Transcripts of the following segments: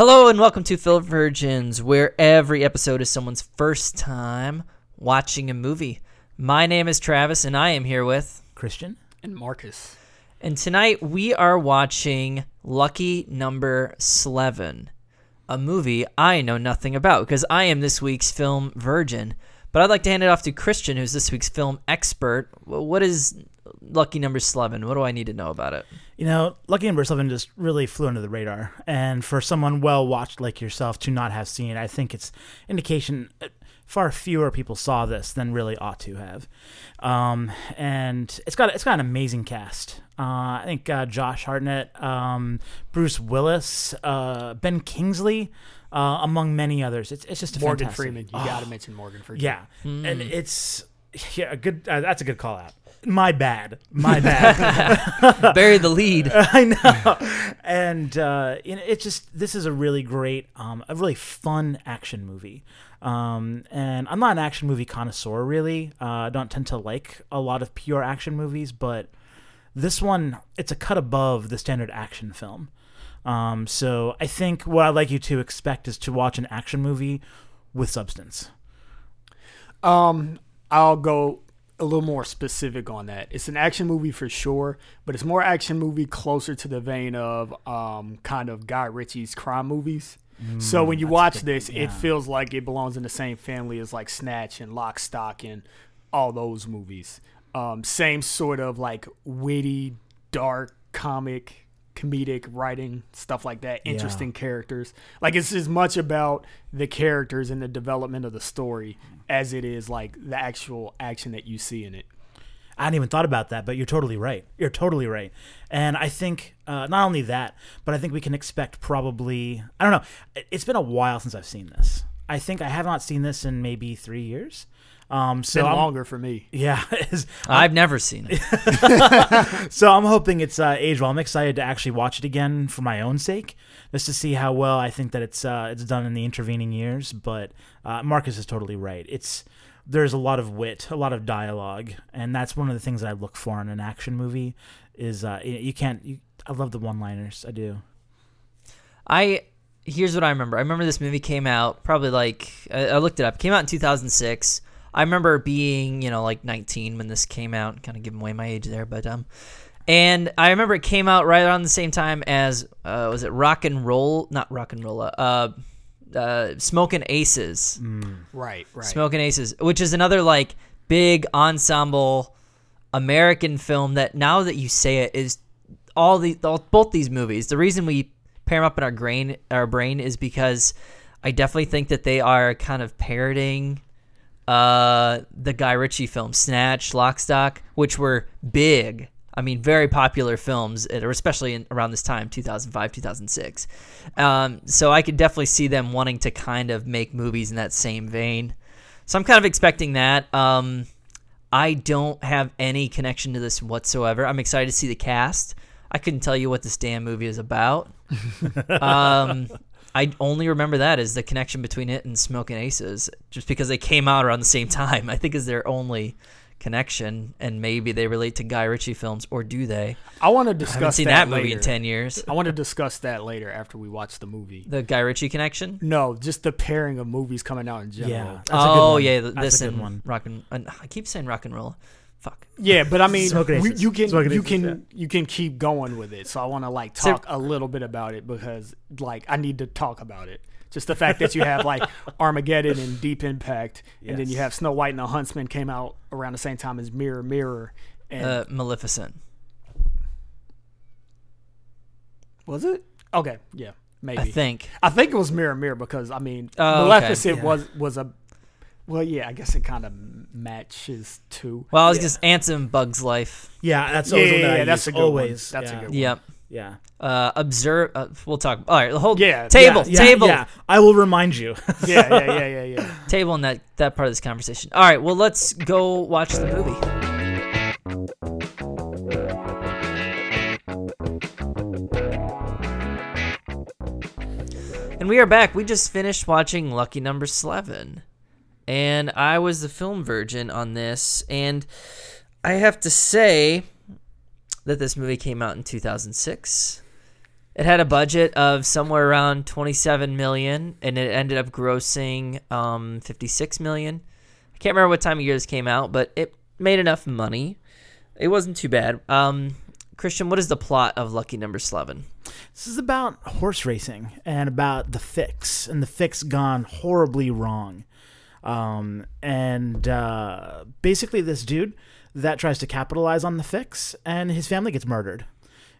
Hello and welcome to Film Virgins, where every episode is someone's first time watching a movie. My name is Travis, and I am here with. Christian. and Marcus. And tonight we are watching Lucky Number Slevin, a movie I know nothing about because I am this week's film virgin. But I'd like to hand it off to Christian, who's this week's film expert. What is Lucky Number Slevin? What do I need to know about it? You know, Lucky Number Slevin just really flew under the radar, and for someone well watched like yourself to not have seen it, I think it's indication uh, far fewer people saw this than really ought to have. Um, and it's got it's got an amazing cast. Uh, I think uh, Josh Hartnett, um, Bruce Willis, uh, Ben Kingsley, uh, among many others. It's it's just a Morgan fantastic- Freeman. You Oh, got to mention Morgan Freeman. Yeah, and it's yeah a good. Uh, that's a good call out. My bad. My bad. Bury the lead. I know. And uh, you know, it's just this is a really great, um, a really fun action movie. Um, and I'm not an action movie connoisseur, really. Uh, I don't tend to like a lot of pure action movies, but this one, it's a cut above the standard action film. Um, so I think what I'd like you to expect is to watch an action movie with substance. Um, I'll go a little more specific on that. It's an action movie for sure, but it's more action movie closer to the vein of um, kind of Guy Ritchie's crime movies. so when you watch this, Yeah. it feels like it belongs in the same family as like Snatch and Lock, Stock, and all those movies. Um, same sort of like witty, dark comic, comedic writing, stuff like that. Yeah. Interesting characters. Like it's as much about the characters and the development of the story as it is like the actual action that you see in it. I hadn't even thought about that, but you're totally right. You're totally right. And I think uh, not only that, but I think we can expect probably, I don't know, it- it's been a while since I've seen this. I think I have not seen this in maybe three years. Um, so Been I'm- longer for me. Yeah. I've never seen it. so I'm hoping it's uh, aged well. I'm excited to actually watch it again for my own sake, just to see how well I think that it's uh, it's done in the intervening years. But uh, Marcus is totally right. It's there's a lot of wit, a lot of dialogue, and that's one of the things that I look for in an action movie. Is uh, you, you can't. You, I love the one-liners. I do. I here's what I remember. I remember this movie came out probably like I, I looked it up. It came out in 2006. I remember being you know like 19 when this came out. Kind of giving away my age there, but um, and I remember it came out right around the same time as uh, was it Rock and Roll? Not Rock and Roll. Uh, uh, Smoking Aces. Right, right. Smoking Aces, which is another like big ensemble American film that now that you say it is all the all, both these movies. The reason we pair them up in our brain our brain is because I definitely think that they are kind of parroting uh, the Guy Ritchie films, Snatch, Lock, Stock, which were big. I mean, very popular films, uh, especially in, around this time, 2005, 2006. Um, so I could definitely see them wanting to kind of make movies in that same vein. So I'm kind of expecting that. Um, I don't have any connection to this whatsoever. I'm excited to see the cast. I couldn't tell you what this damn movie is about. um, I only remember that as the connection between it and Smoking Aces, just because they came out around the same time. I think is their only connection, and maybe they relate to Guy Ritchie films, or do they? I want to I haven't discuss seen that, that, movie in ten years. I want to discuss that later after we watch the movie. The Guy Ritchie connection. No, just the pairing of movies coming out in general. Yeah. That's a good oh one. yeah, th- That's this a good and one. rock and, and I keep saying rock and roll. Fuck. Yeah, but I mean, we, you can Smoking you Aces, can yeah. you can keep going with it. So I want to like So- talk a little bit about it because like I need to talk about it. Just the fact that you have like Armageddon and Deep Impact, and then you have Snow White and the Huntsman came out around the same time as Mirror Mirror. And Uh, Maleficent. was it? Okay, yeah, maybe. I think. I think it was Mirror Mirror because I mean, Oh, okay. Maleficent Yeah. was was a Well, yeah, I guess it kind of matches too. Well, I was Yeah. just and Bug's Life. Yeah, that's always yeah, one that yeah, that's a good one. always. That's a good one. Yep. Yeah. Uh, observe. Uh, we'll talk. All right. Hold. Yeah, Table. Yeah, table. Yeah, I will remind you. yeah, yeah, yeah, yeah, yeah. Table in that that part of this conversation. All right. Well, let's go watch the movie. And we are back. We just finished watching Lucky Number Slevin, and I was the film virgin on this, and I have to say that this movie came out in 2006. It had a budget of somewhere around 27 million, and it ended up grossing um, 56 million. I can't remember what time of year this came out, but it made enough money. It wasn't too bad. Um, Christian, what is the plot of Lucky Number Slevin? This is about horse racing and about the fix, and the fix gone horribly wrong. Um, and uh, basically, this dude that tries to capitalize on the fix, and his family gets murdered.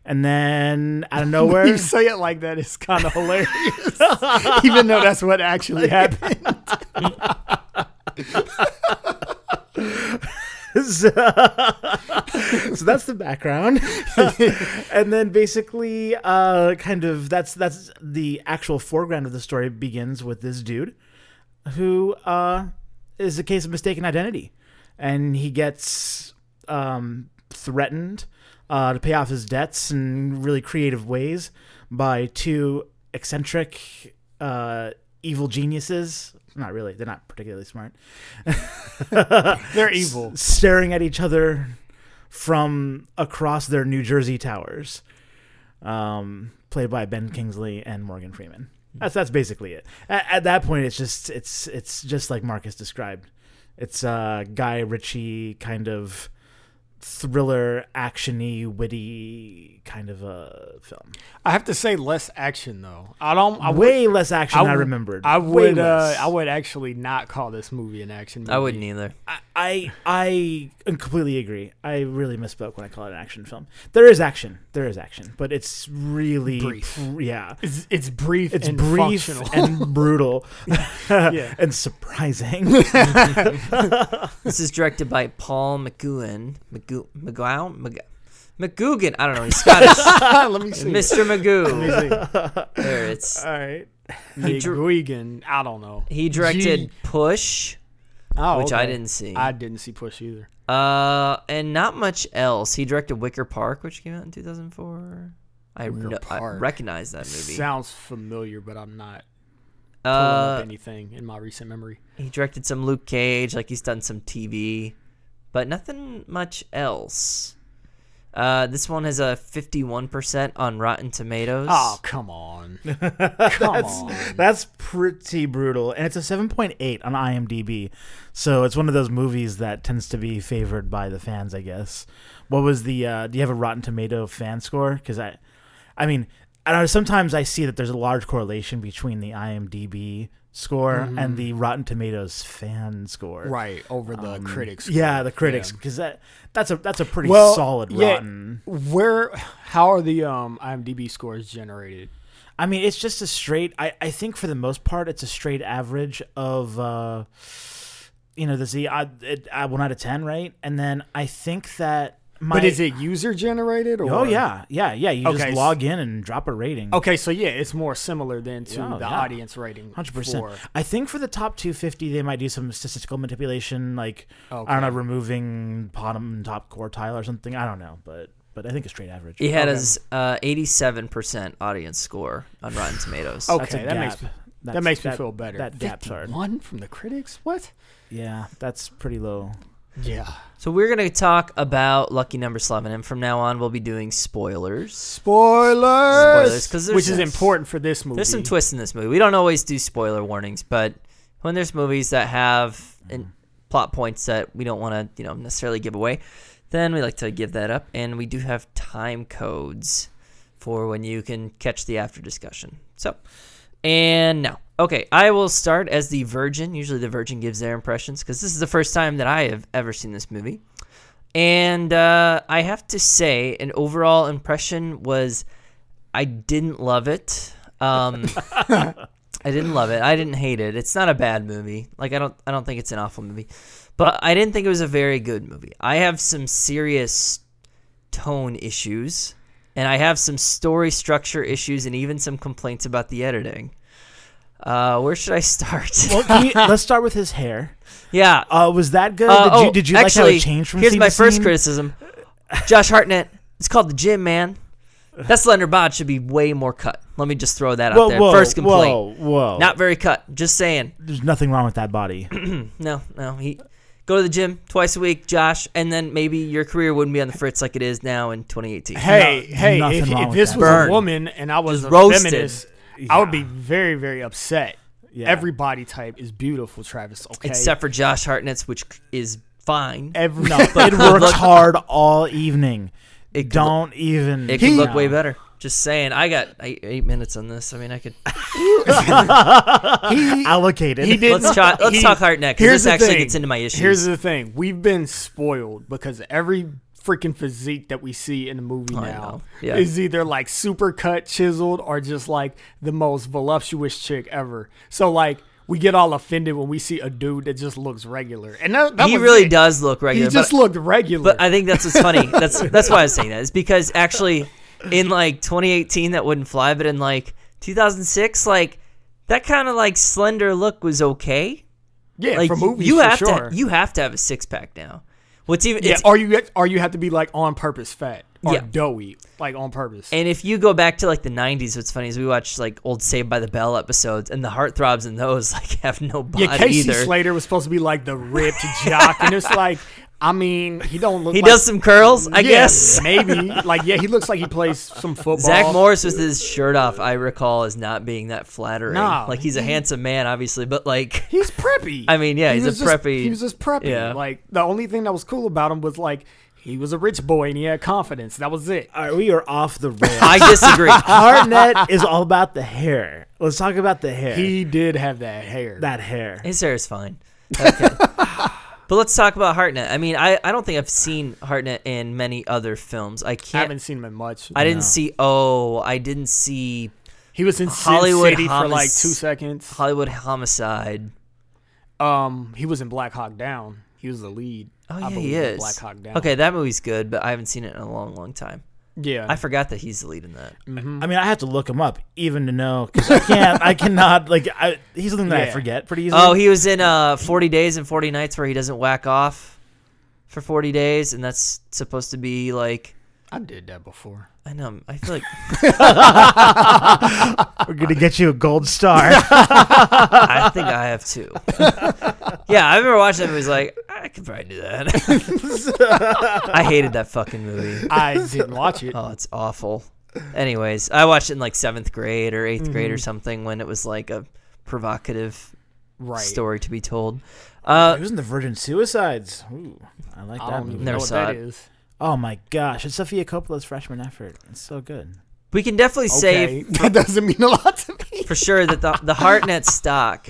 And then out of nowhere, you say it like that, it's kind of hilarious. Even though that's what actually happened. so, so that's the background and then basically uh kind of that's that's the actual foreground of the story begins with this dude who uh is a case of mistaken identity. And he gets um threatened uh to pay off his debts in really creative ways by two eccentric uh evil geniuses. Not really. They're not particularly smart. They're evil. staring at each other from across their New Jersey towers, um, played by Ben Kingsley and Morgan Freeman. That's that's basically it. At, at that point, it's just it's it's just like Marcus described. It's uh, Guy Ritchie kind of thriller, actiony, witty kind of a film. I have to say less action though. I don't. I would, Way less action than I would- remembered. I would. Uh. I would actually not call this movie an action movie. I wouldn't either. I, I I completely agree. I really misspoke when I call it an action film. There is action, there is action, but it's really Brief. pr- yeah, It's it's brief. it's and brief functional. and brutal, Yeah. and surprising. This is directed by Paul McGowan. McGoo McGowan Mc- McGugan. I don't know. He's Scottish. Let me see. Mr. Magoo. Let There it's. All right, He, me dr- Guigan. I don't know. he directed Gee. Push, Oh, which I didn't see. I didn't see Push either. Uh, and not much else. He directed Wicker Park, which came out in 2004. I, kno- I recognize that movie. Sounds familiar, but I'm not pulling uh, up anything in my recent memory. he directed some Luke Cage, like he's done some TV, but nothing much else. Uh, this one has a 51% on Rotten Tomatoes. Oh, come on. come that's on. that's pretty brutal, and it's a seven point eight on IMDb. So it's one of those movies that tends to be favored by the fans, I guess. What was the? Uh, do you have a Rotten Tomato fan score? Because I, I mean, I don't know. Sometimes I see that there's a large correlation between the IMDb score and the Rotten Tomatoes fan score. Right, over the critics. Um, Yeah, the score. critics, Yeah. because that that's a that's a pretty Well, solid yeah. Rotten. Where, how are the um IMDb scores generated? I mean, it's just a straight. I, I think for the most part, it's a straight average of, uh, you know, the Z uh, it, uh, one out of ten, right? And then I think that my. but is it user generated or? Oh yeah, yeah, yeah. You Okay, just s- log in and drop a rating. Okay, so yeah, it's more similar than to Yeah, the yeah. audience rating. Hundred percent. for- I think for the top 250, they might do some statistical manipulation, like I don't know, removing bottom and top quartile or something. I don't know, but but I think it's straight average. He had Okay. his uh, 87% audience score on Rotten Tomatoes. Okay, a that makes me That's- that makes me that- feel better. That gap's hard. One from the critics. What? Yeah, that's pretty low. Yeah. So we're going to talk about Lucky Number Slevin, and from now on, we'll be doing spoilers. Spoilers. Spoilers, 'cause there's which is some- important for this movie. There's some twists in this movie. We don't always do spoiler warnings, but when there's movies that have in, mm-hmm. plot points that we don't want to, you know, necessarily give away, then we like to give that up, and we do have time codes for when you can catch the after discussion. So, and now, okay, I will start as the virgin. Usually, the virgin gives their impressions because this is the first time that I have ever seen this movie. And uh, I have to say, an overall impression was I didn't love it. Um, I didn't love it. I didn't hate it. It's not a bad movie. Like I don't I don't think it's an awful movie. But I didn't think it was a very good movie. I have some serious tone issues and I have some story structure issues and even some complaints about the editing. Uh, where should I start? Well, can you- let's start with his hair. yeah. Uh, was that good? Uh, did oh, you, did you actually, like how it changed from here's scene my to first scene? criticism. Josh Hartnett. It's called the gym, man. That slender bod should be way more cut. Let me just throw that out there. whoa, First complaint. Whoa, whoa. Not very cut. Just saying. There's nothing wrong with that body. No, no. He go to the gym twice a week, Josh, and then maybe your career wouldn't be on the fritz like it is now in 2018. Hey, No- hey, if, if this that. was Burn. a woman and I was Just a roasted. feminist, I would be very, very upset. Yeah. Every body type is beautiful, Travis. Okay, Except for Josh Hartnett's, which is fine. every No, it works hard all evening. It Don't even. It could look no. way better. Just saying. I got eight, eight minutes on this. I mean, I could. he, Allocated. he didn't. Let's talk. Let's he- talk Hartnett because this actually thing. gets into my issues. Here's the thing: we've been spoiled because every freaking physique that we see in the movie oh, I now. Yeah. is either like super cut, chiseled, or just like the most voluptuous chick ever. So like. We get all offended when we see a dude that just looks regular, and that, that he really it. does look regular. He just but, looked regular. but I think that's what's funny. That's that's why I was saying that. Is because actually, in like 2018, that wouldn't fly, but in like 2006, like that kind of like slender look was okay. yeah, Like for movies, you for have sure. to you have to have a six pack now. What's even yeah, it's, or you or you have to be like on purpose fat or Yeah. doughy, like on purpose. And if you go back to like the '90s, what's funny is we watched like old Saved by the Bell episodes, and the heartthrobs in those like have no body yeah, Casey either. Slater was supposed to be like the ripped jock, and it's like, I mean, he don't look. he like, does some curls, I Yeah, guess. maybe. Like, yeah, he looks like he plays some football. Zach Morris with his shirt off, I recall, as not being that flattering. No, like he's a handsome man, obviously, but like He's preppy. I mean, yeah, He he's a was just- preppy- He was just preppy. yeah. Like the only thing that was cool about him was like he was a rich boy and he had confidence. That was it. All right, we are off the rails. I disagree. Hartnett is all about the hair. Let's talk about the hair. He did have that hair. that hair. His hair is fine. Okay. But let's talk about Hartnett. I mean, I, I don't think I've seen Hartnett in many other films. I I can't. haven't seen him in much. I didn't see. Oh, I didn't see He was in Hollywood City for like two seconds. Hollywood Homicide. Um, he was in Black Hawk Down. He was the lead. Oh yeah, he is. Black Hawk Down. Okay, that movie's good, but I haven't seen it in a long, long time. Yeah. I forgot that he's the lead in that. I mean, I have to look him up even to know because I can't. I cannot. Like, I, he's something that I Yeah. forget pretty easily. Oh, he was in uh 40 Days and 40 Nights where he doesn't whack off for 40 days, and that's supposed to be like. I did that before. I know. I feel like We're gonna get you a gold star. I think I have two. yeah, I remember watching it. and was like, I could probably do that. I hated that fucking movie. I didn't watch it. Oh, it's awful. Anyways, I watched it in like seventh grade or 8th grade or Mm-hmm. something when it was like a provocative right. story to be told. Uh, he was in the Virgin Suicides. Ooh, I like I that don't movie. even Never know what saw that it. Is. Oh my gosh, it's Sofia Coppola's freshman effort. It's so good. we can definitely say that doesn't mean a lot to me. for sure that the the Hartnett stock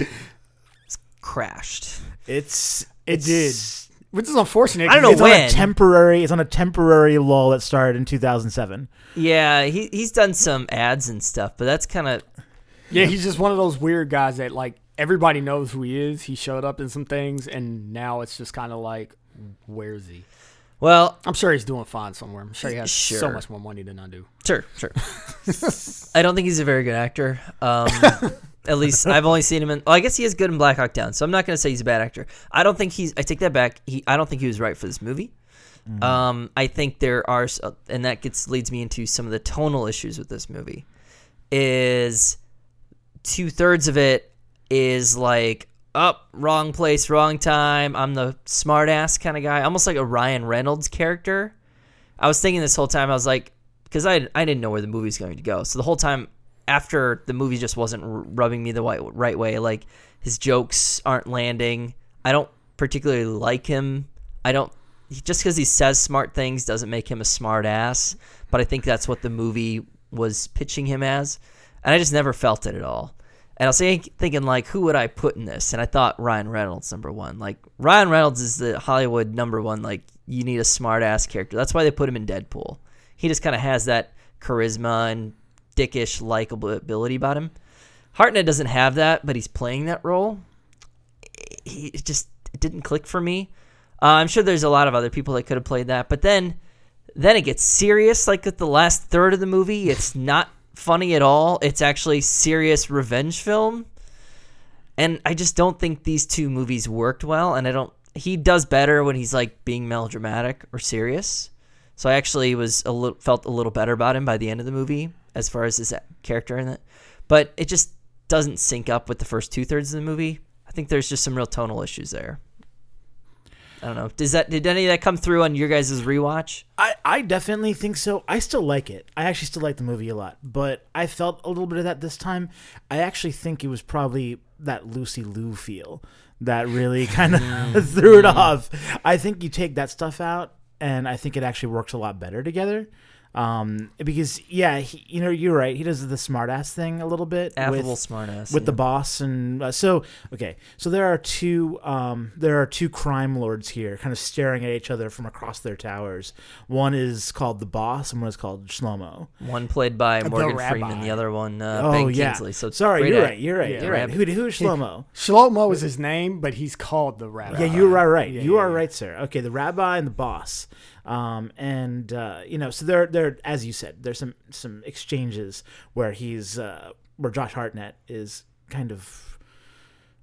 crashed. It's It it's- did, which is unfortunate. I don't know 'cause It's it's- on a when. temporary. It's on a temporary lull that started in 2007. Yeah, he he's done some ads and stuff, but that's kind of Yeah, he's just one of those weird guys that like everybody knows who he is. He showed up in some things, and now it's just kind of like, where's he? Well, I'm sure he's doing fine somewhere. I'm sure he has so much more money than I do. Sure, sure. I don't think he's a very good actor. Um, at least I've only seen him in. Well, I guess he is good in Black Hawk Down, so I'm not going to say he's a bad actor. I don't think he's. I take that back. He. I don't think he was right for this movie. Um, I think there are, and that gets leads me into some of the tonal issues with this movie. Is two thirds of it is like up wrong place, wrong time. I'm the smart ass kind of guy, almost like a Ryan Reynolds character. I was thinking this whole time, I was like, because I, I didn't know where the movie was going to go. So the whole time after the movie just wasn't rubbing me the right, right way. Like his jokes aren't landing. I don't particularly like him. I don't just because he says smart things doesn't make him a smart ass. But I think that's what the movie was pitching him as, and I just never felt it at all. And I was think- thinking like, who would I put in this? And I thought Ryan Reynolds number one. Like Ryan Reynolds is the Hollywood number one. Like you need a smart ass character. That's why they put him in Deadpool. He just kind of has that charisma and dickish likability about him. Hartnett doesn't have that, but he's playing that role. He it just didn't click for me. Uh, I'm sure there's a lot of other people that could have played that, but then then it gets serious. Like at the last third of the movie, it's not funny at all. It's actually serious revenge film, and I just don't think these two movies worked well. And I don't. He does better when he's like being melodramatic or serious. So I actually was a little felt a little better about him by the end of the movie as far as his character in it. But it just doesn't sync up with the first two thirds of the movie. I think there's just some real tonal issues there. I don't know. Does that did any of that come through on your guys' rewatch? I, I definitely think so. I still like it. I actually still like the movie a lot, but I felt a little bit of that this time. I actually think it was probably that Lucy Liu feel that really kind of threw it off. I think you take that stuff out, and I think it actually works a lot better together. Um, because yeah, he, you know, you're right. He does the smartass thing a little bit, Affable with, smartass with the boss, and uh, so okay. So there are two, um, there are two crime lords here, kind of staring at each other from across their towers. One is called the boss, and one is called Shlomo. One played by Morgan Freeman, the other one uh, oh Ben yeah. Kingsley. So sorry, you're right. You're right. Yeah. You're right. Who, who is Shlomo? Shlomo is his name, but he's called the rabbi. Yeah, you are right. Yeah, you yeah, are yeah. right, sir. Okay, the rabbi and the boss, um, and uh, you know, so there, there, as you said, there's some some exchanges where he's uh, where Josh Hartnett is kind of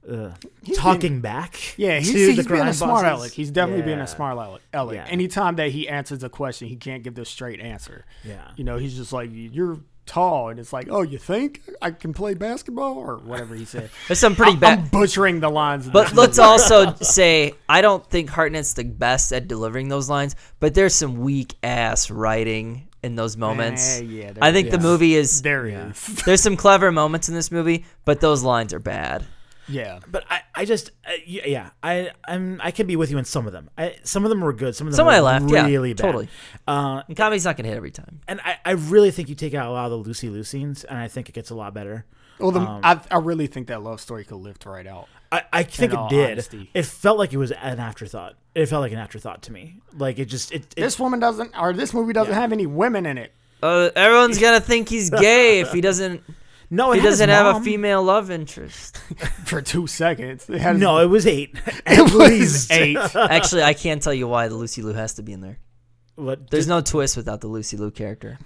uh, talking back. Yeah, he's, to he's the being a smart bosses. aleck. He's definitely being Yeah. a smart aleck. aleck. Yeah. Anytime that he answers a question, he can't give the straight answer. Yeah. You know, he's just like, you're tall. And it's like, oh, you think I can play basketball? Or whatever he said. There's some pretty I'm bad. butchering the lines. But let's also say I don't think Hartnett's the best at delivering those lines, but there's some weak ass writing in those moments. Eh, yeah, I think the movie is There he is. there's some clever moments in this movie, but those lines are bad. Yeah. But I, I just, uh, yeah, I, I'm, I can be with you in some of them. I, some of them were good. Some of them Some were I laughed, yeah, really bad. totally. Uh, And comedy's not gonna hit every time. and I, I really think you take out a lot of the Lucy Liu scenes, and I think it gets a lot better. Well, the, Um, I, I really think that love story could lift right out. I, I think it did. honesty. It felt like it was an afterthought. It felt like an afterthought to me. Like it just it. it This woman doesn't, or this movie doesn't have any women in it. Uh, everyone's gonna think he's gay if he doesn't. No, it He doesn't have a female love interest. For two seconds. It has, No, it was eight. it At was least. eight. Actually, I can't tell you why the Lucy Liu has to be in there. What? There's no twist without the Lucy Liu character.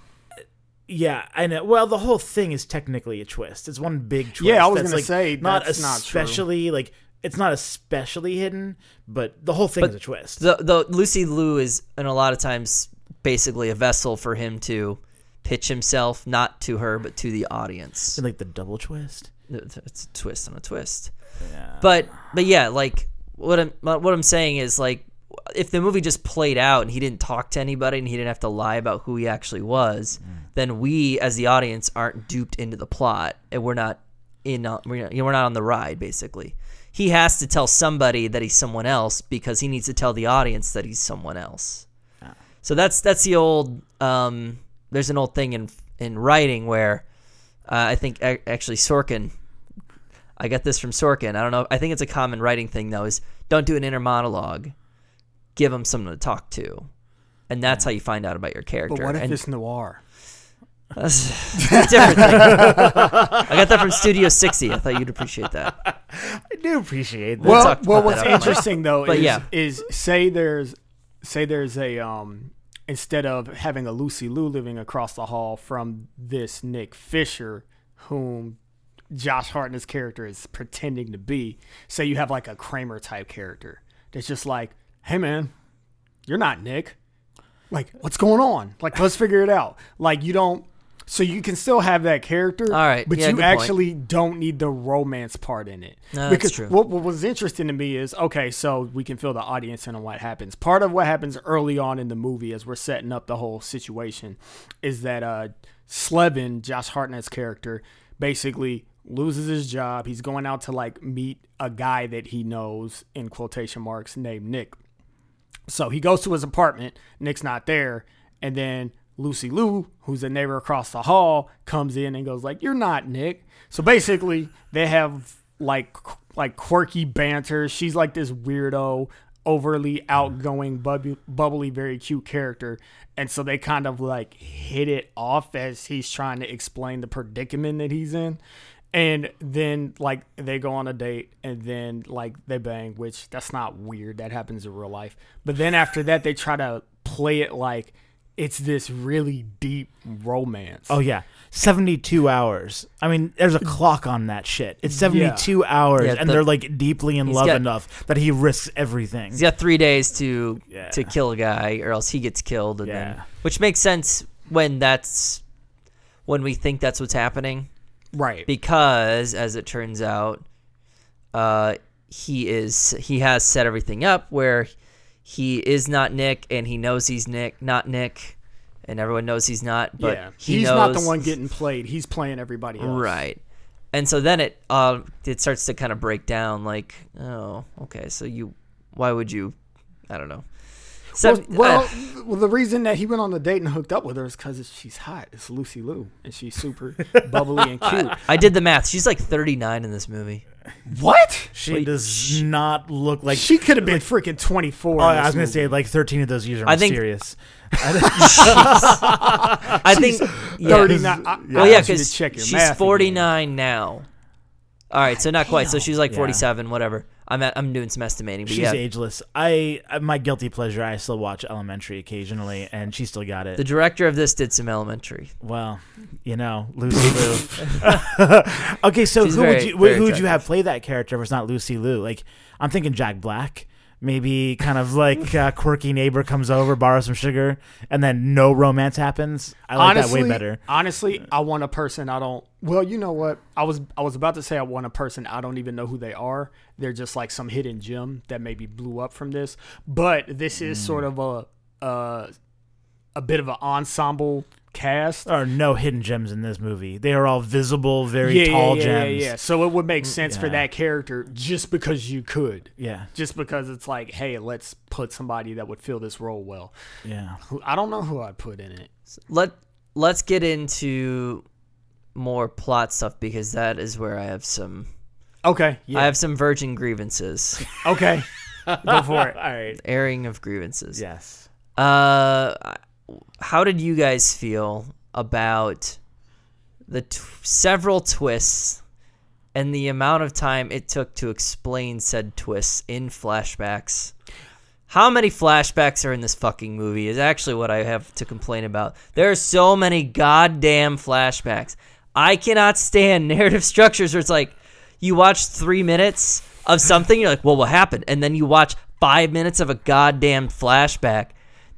Yeah, I know. Well, the whole thing is technically a twist. It's one big twist. Yeah, I was that's, gonna like, say, not that's not true. especially like it's not especially hidden, but the whole thing But is a twist. The the Lucy Liu is, and a lot of times, basically a vessel for him to pitch himself, not to her, but to the audience. like the double twist. It's a twist on a twist. Yeah. But but yeah, like what I'm what I'm saying is like if the movie just played out and he didn't talk to anybody and he didn't have to lie about who he actually was, then we as the audience aren't duped into the plot and we're not in on, we're not, you know, we're not on the ride basically. He has to tell somebody that he's someone else because he needs to tell the audience that he's someone else. So that's that's the old um, there's an old thing in in writing where uh, I think actually Sorkin I got this from Sorkin. I don't know. I think it's a common writing thing though. Is don't do an inner monologue. Give them something to talk to, and that's how you find out about your character. But what if and it's noir? that's a different thing. I got that from Studio 60. I thought you'd appreciate that. I do appreciate that. We'll Well, well, what's that interesting though But is, yeah. is say there's say there's a um instead of having a Lucy Liu living across the hall from this Nick Fisher, whom Josh Hartnett's character is pretending to be, say you have like a Kramer type character that's just like, hey man, you're not Nick. Like, what's going on? Like, let's figure it out. Like, you don't. So you can still have that character, All right. But Yeah, you good point. actually don't need the romance part in it. No, that's because true. what, what was interesting to me is okay, so we can fill the audience in on what happens. Part of what happens early on in the movie, as we're setting up the whole situation, is that uh, Slevin, Josh Hartnett's character, basically loses his job. He's going out to like meet a guy that he knows in quotation marks named Nick. So he goes to his apartment. Nick's not there, and then Lucy Liu, who's a neighbor across the hall, comes in and goes like, "You're not Nick." So basically, they have like like quirky banter. She's like this weirdo, overly outgoing, bubbly, very cute character, and so they kind of like hit it off as he's trying to explain the predicament that he's in. and then like they go on a date and then like they bang which that's not weird that happens in real life but then after that they try to play it like it's this really deep romance Oh yeah, seventy-two hours. I mean, there's a clock on that shit. It's seventy-two hours, Yeah, and the- they're like deeply in love got- enough that he risks everything. He's got three days to Yeah. to kill a guy, or else he gets killed. And then, Yeah. which makes sense when that's when we think that's what's happening, right because as it turns out, uh, he is he has set everything up where he is not Nick, and he knows he's Nick, not Nick, and everyone knows he's not. But yeah he he's not the one getting played he's playing everybody else Right. And so then it uh, it starts to kind of break down like, oh, okay, so you why would you I don't know. So well, well, uh, well, the reason that he went on the date and hooked up with her is because she's hot. It's Lucy Liu, and she's super bubbly and cute. I did the math. She's like 39 in this movie. What? She Wait, does not look like. She could have been freaking twenty four. oh, I was gonna say like thirteen of those years are I think- mysterious. I think yeah. thirty nine. Well, yeah, because oh, because check your she's 49 now. All right, so not quite. So she's like Yeah. 47, whatever. I'm at, I'm doing some estimating, but She's yeah. ageless. I my guilty pleasure. I still watch Elementary occasionally, and she still got it. The director of this did some elementary. well, you know, Lucy Liu. okay, so She's who would you very who would you have play that character if it's not Lucy Liu? Like, I'm thinking Jack Black. Maybe kind of like a quirky neighbor comes over, borrows some sugar, and then no romance happens. I like honestly, that way better. Honestly, I want a person I don't. Well, you know what? I was I was about to say I want a person I don't even know who they are. They're just like some hidden gem that maybe blew up from this. But this is Hmm. sort of a a, a bit of an ensemble cast. There are no hidden gems in this movie. They are all visible, very tall yeah, gems. Yeah, yeah. So it would make sense for that character just because you could. yeah, Just because it's like, hey, let's put somebody that would fill this role well. yeah. I don't know who I'd put in it. Let let's get into more plot stuff because that is where I have some Okay. Yeah. I have some virgin grievances. okay. Go for it. All right. airing of grievances. Yes. Uh, how did you guys feel about the t- several twists and the amount of time it took to explain said twists in flashbacks? How many flashbacks are in this fucking movie is actually what I have to complain about. There are so many goddamn flashbacks. I cannot stand narrative structures where it's like you watch three minutes of something, you're like, well, what happened? And then you watch five minutes of a goddamn flashback.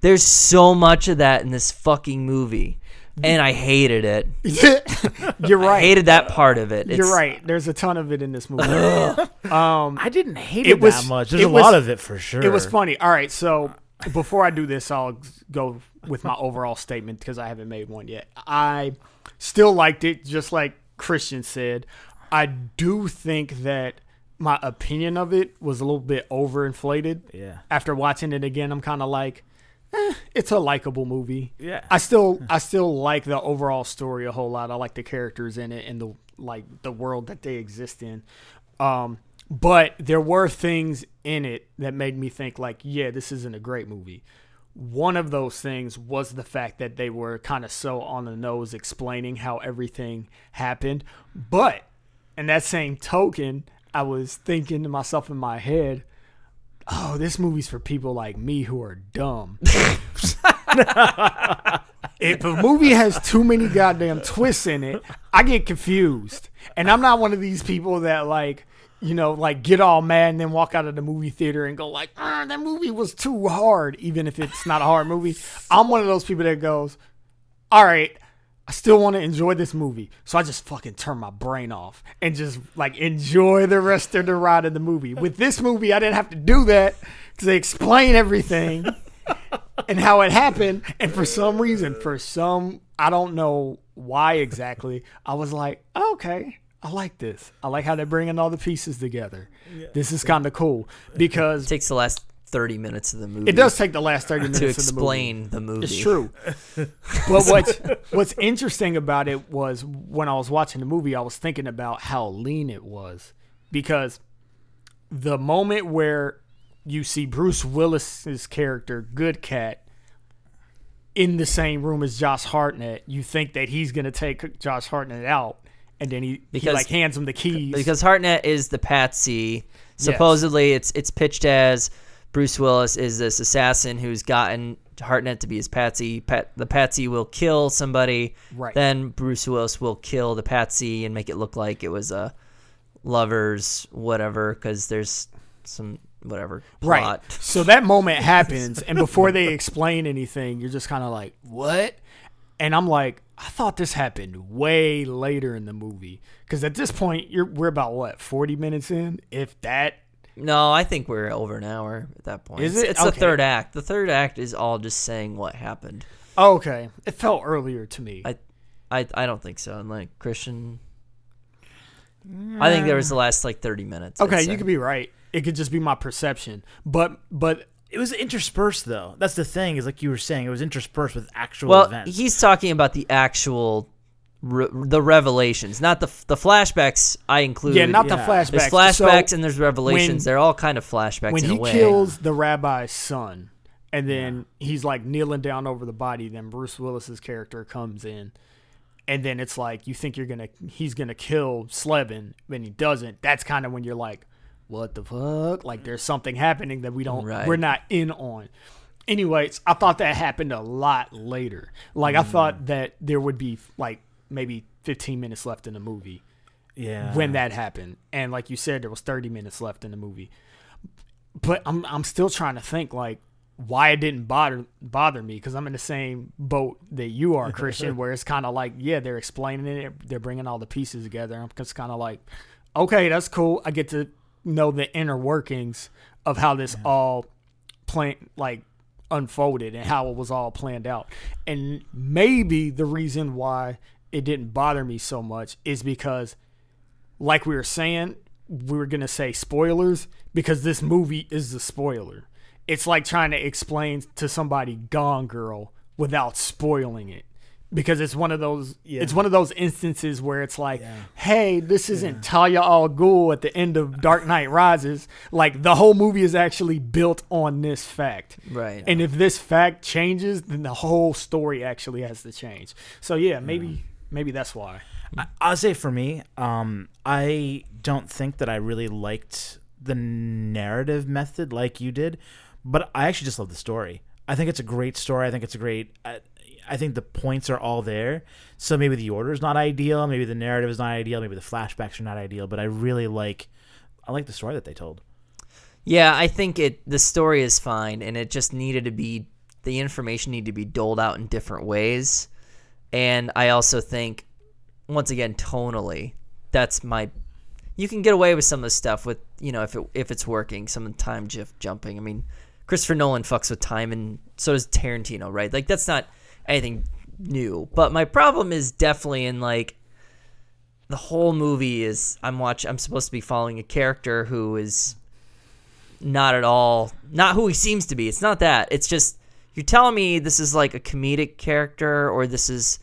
There's so much of that in this fucking movie. And I hated it. You're right. I hated that part of it. You're right. There's a ton of it in this movie. um, I didn't hate It it, was- that much. There's a was- lot of it for sure. it was funny. All right, so before I do this, I'll go with my overall statement because I haven't made one yet. I still liked it, just like Christian said. I do think that my opinion of it was a little bit overinflated. Yeah. After watching it again, I'm kind of like, eh, it's a likable movie. Yeah. I still I still like the overall story a whole lot. I like the characters in it and the like the world that they exist in. Um but there were things in it that made me think like, yeah, this isn't a great movie. One of those things was the fact that they were kind of so on the nose explaining how everything happened. But in that same token, I was thinking to myself in my head, oh, this movie's for people like me who are dumb. if a movie has too many goddamn twists in it, I get confused. And I'm not one of these people that like, you know, like get all mad and then walk out of the movie theater and go like, ah, that movie was too hard, even if it's not a hard movie. I'm one of those people that goes, all right, I still want to enjoy this movie. So I just fucking turn my brain off and just like enjoy the rest of the ride of the movie. With this movie, I didn't have to do that because they explain everything and how it happened. And for some reason, for some, I don't know why exactly, I was like, oh, okay, I like this. I like how they're bringing all the pieces together. This is kind of cool because It takes the last 30 minutes of the movie it does take the last 30 minutes to of the movie. explain the movie. It's true. but what's what's interesting about it was when I was watching the movie, I was thinking about how lean it was because the moment where you see Bruce Willis's character, Goodkat, in the same room as Josh Hartnett, you think that he's gonna take Josh Hartnett out, and then he, because, he Because- like hands him the keys. because Hartnett is the patsy. Supposedly, it's it's pitched as Bruce Willis is this assassin who's gotten Hartnett to be his patsy. Pat, the patsy will kill somebody. Right. Then Bruce Willis will kill the patsy and make it look like it was a lovers whatever because there's some whatever plot. Right. So that moment happens, and before they explain anything, you're just kind of like, "What?" And I'm like, "I thought this happened way later in the movie." Because at this point, you're we're about what 40 minutes in, if that. No, I think we're over an hour at that point. Is it's, it? It's the Okay. third act. The third act is all just saying what happened. Oh, okay, it felt earlier to me. I, I, I don't think so. And like Christian, I think there was the last like thirty minutes. Okay, you could be right. It could just be my perception, but but It was interspersed though. That's the thing. Is like you were saying, it was interspersed with actual Well, events. he's talking about the actual, re- the revelations, not the the flashbacks. I include. yeah, not the flashbacks. There's flashbacks So and there's revelations. when- They're all kind of flashbacks when in he a way. kills the rabbi's son and then he's like kneeling down over the body then bruce willis's character comes in and then it's like you think you're gonna he's gonna kill slevin when he doesn't that's kind of when you're like what the fuck like there's something happening that we don't Right. we're not in on anyways i thought that happened a lot later like i Mm. thought that there would be like maybe 15 minutes left in the movie yeah. when that happened. And like you said, there was 30 minutes left in the movie. But I'm I'm still trying to think like why it didn't bother bother me because I'm in the same boat that you are, Christian, where it's kind of like yeah, they're explaining it, they're bringing all the pieces together. I'm just kind of like, okay, that's cool. I get to know the inner workings of how this all plan like unfolded and how it was all planned out. And maybe the reason why it didn't bother me so much is because like we were saying, we were gonna say spoilers because this movie is the spoiler. It's like trying to explain to somebody Gone Girl without spoiling it. Because it's one of those it's one of those instances where it's like, hey, this isn't Talia al Ghul at the end of Dark Knight Rises. Like the whole movie is actually built on this fact. Right. And if this fact changes, then the whole story actually has to change. So yeah, maybe maybe that's why. I- I'll say for me, um, I don't think that I really liked the narrative method like you did, but I actually just love the story. I think it's a great story. I think it's a great. I, I think the points are all there. So maybe the order is not ideal. Maybe the narrative is not ideal. Maybe the flashbacks are not ideal. But I really like. I like the story that they told. Yeah, I think it. The story is fine, and it just needed to be the information needed to be doled out in different ways. And I also think, once again, tonally, that's my. You can get away with some of the stuff with you know if it if it's working. Some of the time jif jumping. I mean, Christopher Nolan fucks with time, and so does Tarantino, right? Like that's not anything new. But my problem is definitely in like the whole movie is I'm watch I'm supposed to be following a character who is not at all not who he seems to be. It's not that. It's just you're telling me this is like a comedic character or this is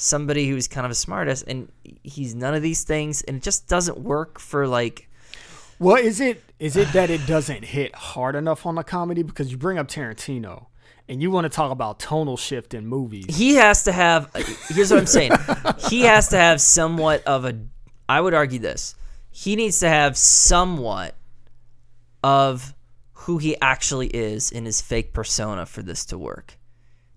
somebody who's kind of a smartass and he's none of these things and it just doesn't work for like Well, is it is it that it doesn't hit hard enough on the comedy? Because you bring up Tarantino and you want to talk about tonal shift in movies? he has to have here's what i'm saying. He has to have somewhat of a i would argue this he needs to have somewhat of who he actually is in his fake persona for this to work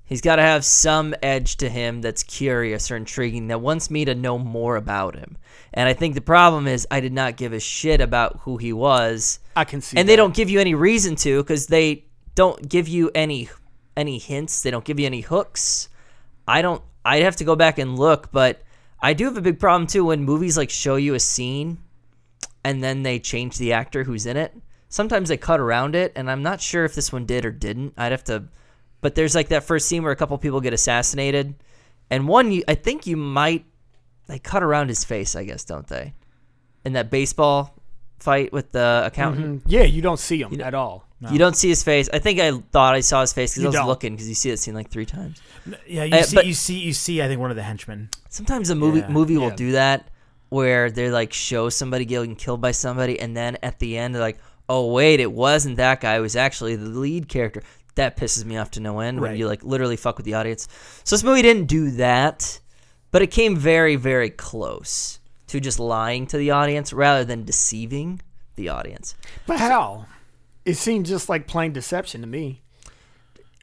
he's got to have some edge to him that's curious or intriguing that wants me to know more about him. And i think the problem is i did not give a shit about who he was. I can see, and they that. don't give you any reason to because they don't give you any any hints. They don't give you any hooks. I don't i'd have to go back and look but i do have a big problem too when movies like show you a scene and then they change the actor who's in it. Sometimes they cut around it and i'm not sure if this one did or didn't. I'd have to but there's like that first scene where a couple people get assassinated and one you i think you might they cut around his face i guess don't they in that baseball fight with the accountant Mhm. Yeah, you don't see him at all. you don't see his face. I think I thought I saw his face because I was don't. looking because you see that scene like three times. Yeah, you Uh, see, but- you see, you see. I think one of the henchmen. Sometimes a movie Yeah. movie will Yeah. do that where they like show somebody getting killed by somebody, and then at the end they're like, "Oh wait, it wasn't that guy. It was actually the lead character." That pisses me off to no end when Right. you like literally fuck with the audience. So this movie didn't do that, but it came very very close. to just lying to the audience rather than deceiving the audience. But how? It seemed just like plain deception to me.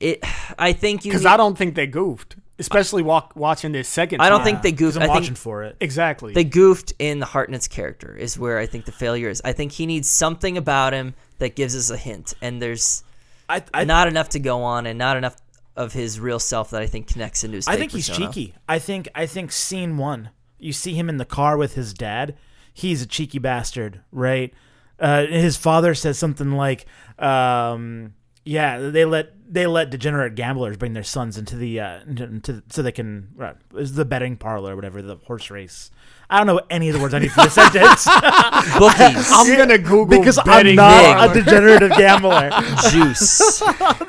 It, I think you. Because I don't think they goofed, especially walk, watching this second. I don't time. think they goofed. I'm I watching think for it. exactly. they goofed in the Hartnett's character is where I think the failure is. I think he needs something about him that gives us a hint, and there's I, I, not enough to go on, and not enough of his real self that I think connects into his. I think he's persona. cheeky. I think I think scene one, you see him in the car with his dad. He's a cheeky bastard, right? Uh, his father says something like, um, "Yeah, they let they let degenerate gamblers bring their sons into the uh, into, into so they can uh, is the betting parlor or whatever the horse race." I don't know any of the words I need for the sentence Bookies, I'm gonna Google because I'm not big. a degenerative gambler. juice.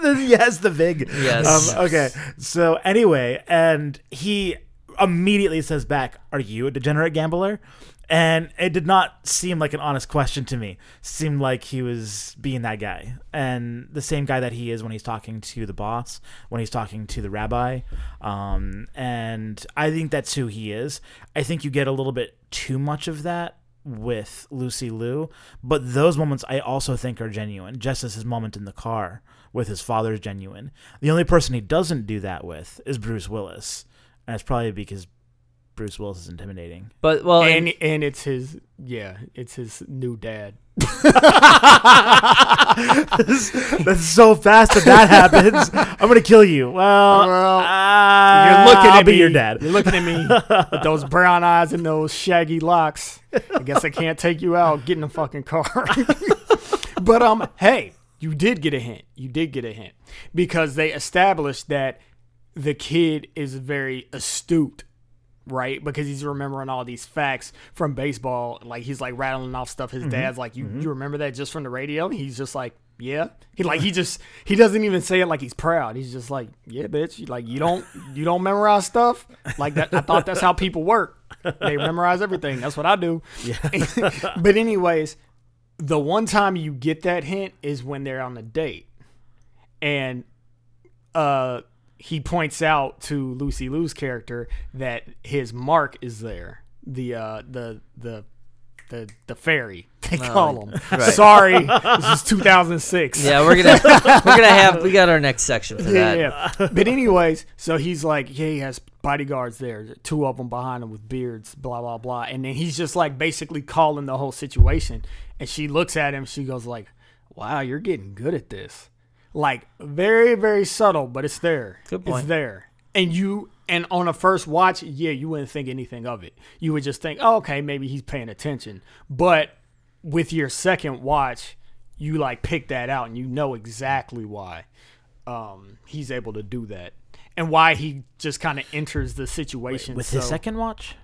yes, the vig. Yes. Um, okay. So anyway, and he immediately says back, "Are you a degenerate gambler?" And it did not seem like an honest question to me. Seemed like he was being that guy, and the same guy that he is when he's talking to the boss, when he's talking to the rabbi. Um, and I think that's who he is. I think you get a little bit too much of that with Lucy Liu, but those moments I also think are genuine, just as his moment in the car with his father is genuine. The only person he doesn't do that with is Bruce Willis, and it's probably because Bruce Willis is intimidating. But well, and and, and it's his yeah, it's his new dad. That's so fast that that happens. I'm gonna kill you. Well, Well, uh, You're looking I'll at be me. your dad. You're looking at me with those brown eyes and those shaggy locks. I guess I can't take you out. Get in the fucking car. but um, hey, you did get a hint. You did get a hint because they established that the kid is very astute. Right, because he's remembering all these facts from baseball. Like he's like rattling off stuff. His dad's like, "You you remember that just from the radio?" And he's just like, "Yeah." He like he just he doesn't even say it like he's proud. He's just like, "Yeah, bitch." Like you don't you don't memorize stuff like that. I thought that's how people work. They memorize everything. That's what I do. Yeah. but anyways, the one time you get that hint is when they're on a date, and uh he points out to Lucy Liu's character that his mark is there. The uh the the the the fairy they call him. right. Sorry, this is 2006. yeah, we're gonna we're gonna have we got our next section for Yeah, that. yeah. But anyways, so he's like, yeah, he has bodyguards there, two of them behind him with beards, blah blah blah, and then he's just like basically calling the whole situation. And she looks at him, she goes like, "Wow, you're getting good at this." Like very very subtle, but it's there. Good It's there, and you and on a first watch, yeah, you wouldn't think anything of it. You would just think, oh, okay, maybe he's paying attention. But with your second watch, you like pick that out and you know exactly why um, he's able to do that and why he just kind of enters the situation. With his second watch?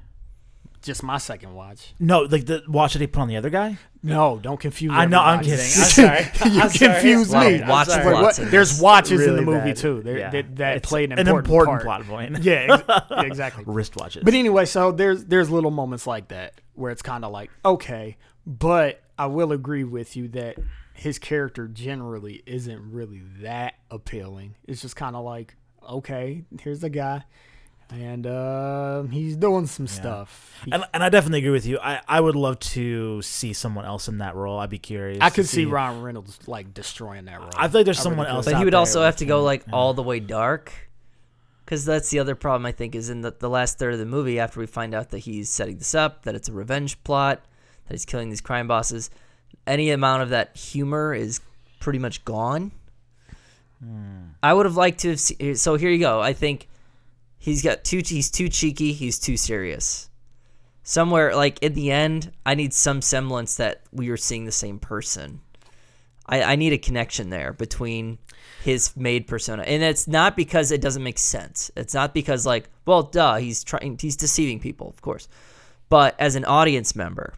Just my second watch. No, like the watch that he put on the other guy. No, don't confuse. I know. I'm everybody. kidding. I'm sorry. you I'm sorry. confused Wow, me. watch I'm sorry. Wait, what? There's this. watches in the movie bad. too. There- Yeah. that that It's played an an important, important part. plot point. Yeah, ex- yeah, exactly. Wristwatches. But anyway, so there's there's little moments like that where it's kind of like okay, but I will agree with you that his character generally isn't really that appealing. It's just kind of like okay, here's a guy, and uh, he's doing some stuff. He- and, and I definitely agree with you. I, I would love to see someone else in that role. I'd be curious. I could see Ryan Reynolds like destroying that role. I feel like there's I someone really else. But out he would there also have to that go like yeah. all the way dark. Because that's the other problem, I think, is in the, the last third of the movie after we find out that he's setting this up, that it's a revenge plot, that he's killing these crime bosses. Any amount of that humor is pretty much gone. I would have liked to have seen. So here you go. I think he's got too. He's too cheeky. He's too serious. Somewhere like in the end, I need some semblance that we are seeing the same person. I, I need a connection there between his made persona, and it's not because it doesn't make sense. It's not because like, well, duh, he's trying, he's deceiving people, of course. But as an audience member,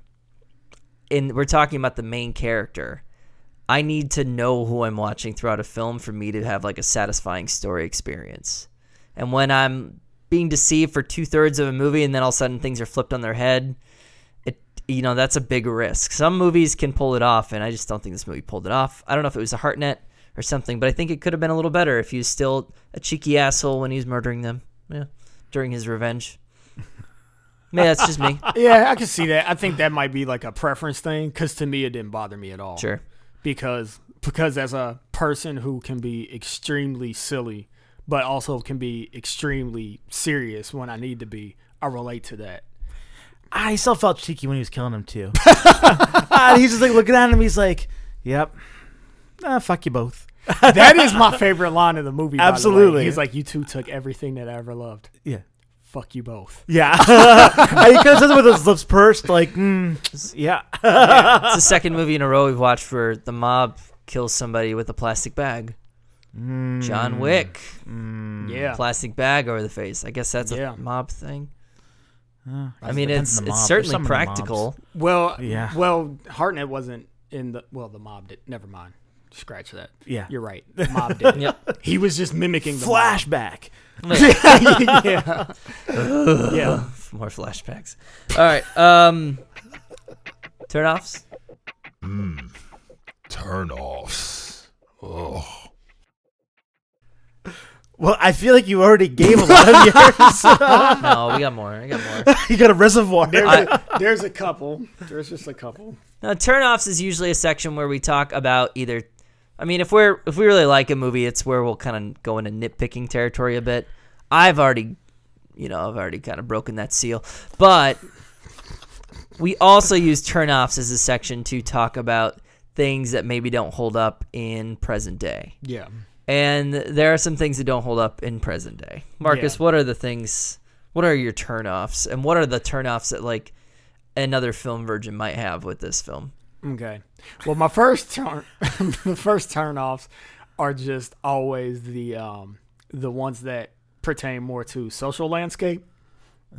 and we're talking about the main character, I need to know who I'm watching throughout a film for me to have like a satisfying story experience. And when I'm being deceived for two thirds of a movie and then all of a sudden things are flipped on their head, it you know that's a big risk. Some movies can pull it off, and I just don't think this movie pulled it off. I don't know if it was a Hartnett or something, but I think it could have been a little better if he was still a cheeky asshole when he was murdering them. Yeah, during his revenge. Maybe that's just me. yeah, I can see that. I think that might be like a preference thing because to me it didn't bother me at all. Sure. because because as a person who can be extremely silly but also can be extremely serious when I need to be, I relate to that. I still felt cheeky when he was killing him too. And he's just like looking at him. He's like, "Yep, ah, fuck you both." That is my favorite line in the movie. by the way. Absolutely. he's like, "You two took everything that I ever loved. Yeah, Fuck you both." yeah. and he comes in with his lips pursed, like, mm, "Yeah." It's the second movie in a row we've watched where the mob kills somebody with a plastic bag. John Wick, Yeah, plastic bag over the face. I guess that's Yeah. a mob thing. Uh, I mean, it's it's certainly some in the mobs. practical. Well, Yeah. Well, Hartnett wasn't in the. Well, the mob did. Never mind. Scratch that. Yeah. You're right. The mob did. Yep. He was just mimicking the Flashback. mob. yeah. yeah. More flashbacks. All right. Um, turn offs. Turn offs. Oh, Well, I feel like you already gave a lot of yours. No, we got more. I got more. you got a reservoir. There's, I- a, there's a couple. There's just a couple. Now, turnoffs is usually a section where we talk about either. I mean, if we're if we really like a movie, it's where we'll kind of go into nitpicking territory a bit. I've already, you know, I've already kind of broken that seal, but we also use turnoffs as a section to talk about things that maybe don't hold up in present day. Yeah. And there are some things that don't hold up in present day. Marcus, Yeah. what are the things? What are your turnoffs, and what are the turnoffs that like another film virgin might have with this film? Okay. Well, my first turn, the first turnoffs are just always the um the ones that pertain more to social landscape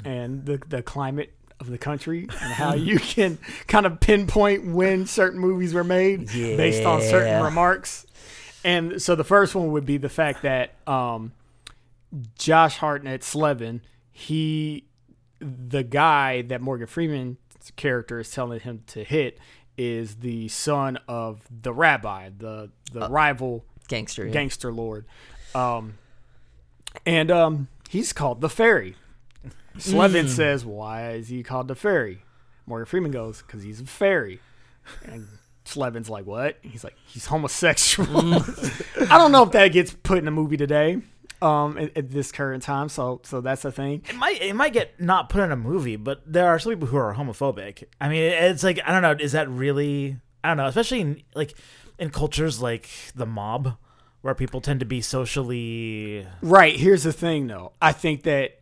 and the the climate of the country and how you can kind of pinpoint when certain movies were made based on certain remarks. And so the first one would be the fact that um Josh Hartnett Slevin, he the guy that Morgan Freeman's character is telling him to hit is the son of the rabbi, the the rival Gangster. yeah. gangster lord. Um, and um, he's called the fairy. Slevin says, "Why is he called the fairy?" Morgan Freeman goes, "Because he's a fairy." And Slevin's like, "What?" He's like, "He's homosexual." I don't know if that gets put in a movie today, um, at, at this current time. So, so that's a thing. It might it might get not put in a movie, but there are some people who are homophobic. I mean, it's like I don't know. Is that really? I don't know. Especially in like in cultures like the mob, where people tend to be socially. Right. Here's the thing, though. I think that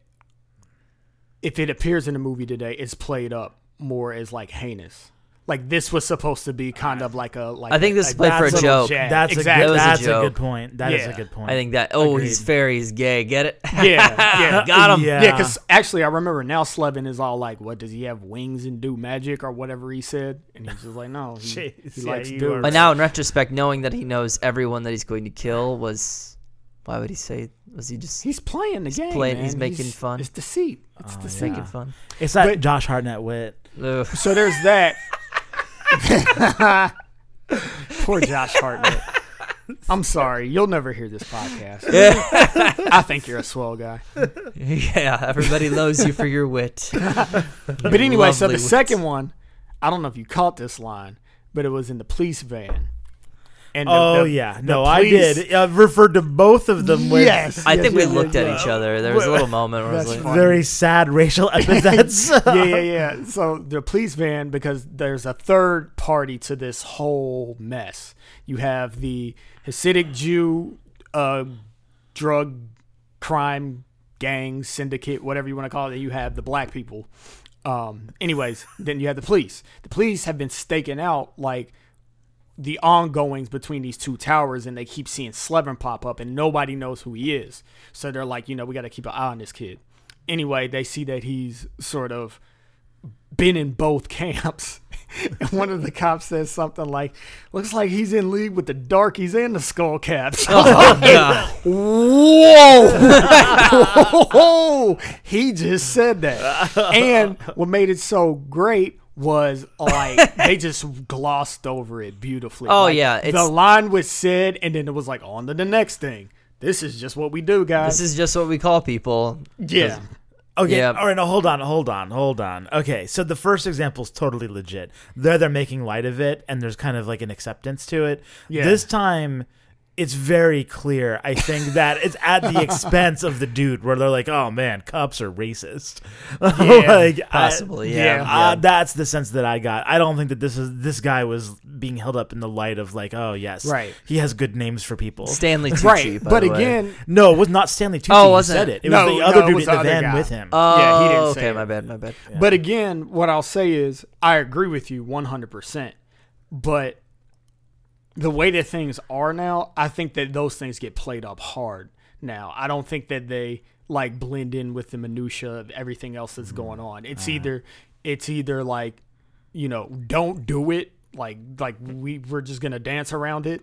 if it appears in a movie today, it's played up more as like heinous. Like this was supposed to be kind of like a like. I think this is played for a little joke. jab. That's exactly. a That good, was a that's a, joke. good point. That is Yeah. a good point. I think that. Oh, Agreed. he's fairy. He's gay. Get it? yeah, yeah. Got him. Yeah. Yeah, because actually, I remember now Slevin is all like, "What does he have wings and do magic or whatever he said?" And he's just like, "No, he, Jeez, he yeah, likes you dudes." are- But now, in retrospect, knowing that he knows everyone that he's going to kill was, why would he say? Was he just he's playing the game. playing- man. he's making fun. It's deceit. It's Oh, deceit. making fun? it's that but- Josh Hartnett wit. Ugh. So there's that. Poor Josh Hartnett. I'm sorry, you'll never hear this podcast. I think you're a swell guy. yeah, everybody loves you for your wit. But anyway, so the wit. second one, I don't know if you caught this line, but it was in the police van. And Oh the- yeah, the no, I did. I've referred to both of them with Yes. I yes, think we yes, looked yes, at yes. each other. There was a little moment where it was like, fine. very sad racial epithets. yeah, yeah, yeah. So the police van, because there's a third party to this whole mess. You have the Hasidic Jew uh, drug crime gang syndicate, whatever you want to call it. You have the black people. Um, anyways, then you have the police. The police have been staking out like the ongoings between these two towers, and they keep seeing Slevin pop up, and nobody knows who he is. So they're like, you know, we got to keep an eye on this kid. Anyway, they see that he's sort of been in both camps. and one of the cops says something like, "Looks like he's in league with the darkies and the skull caps." oh, God. Whoa! he just said that. And what made it so great was like they just glossed over it beautifully. Oh, Like, yeah, the line was said, and then it was like on to the next thing. This is just what we do, guys. This is just what we call people. yeah. Okay, Yeah. all right, no, hold on, hold on, hold on. Okay, so the first example is totally legit. There, they're making light of it, and there's kind of like an acceptance to it. Yeah. This time, it's very clear. I think that it's at the expense of the dude, where they're like, "Oh man, cops are racist." like, I- Possibly, yeah. Uh, that's the sense that I got. I don't think that this is this guy was being held up in the light of like, oh yes, Right. He has good names for people. Stanley Tucci, right. by But the way. again, no, it was not Stanley Tucci. Oh, who wasn't said it? it. It No, was the no, other it dude in the the van guy. with him. Oh, Yeah, he didn't say okay, it. my bad, my bad. But again, what I'll say is I agree with you 100%. But the way that things are now, I think that those things get played up hard now. I don't think that they like blend in with the minutia of everything else that's mm-hmm. going on. It's uh-huh. either it's either like, you know, don't do it, like like we we're just going to dance around it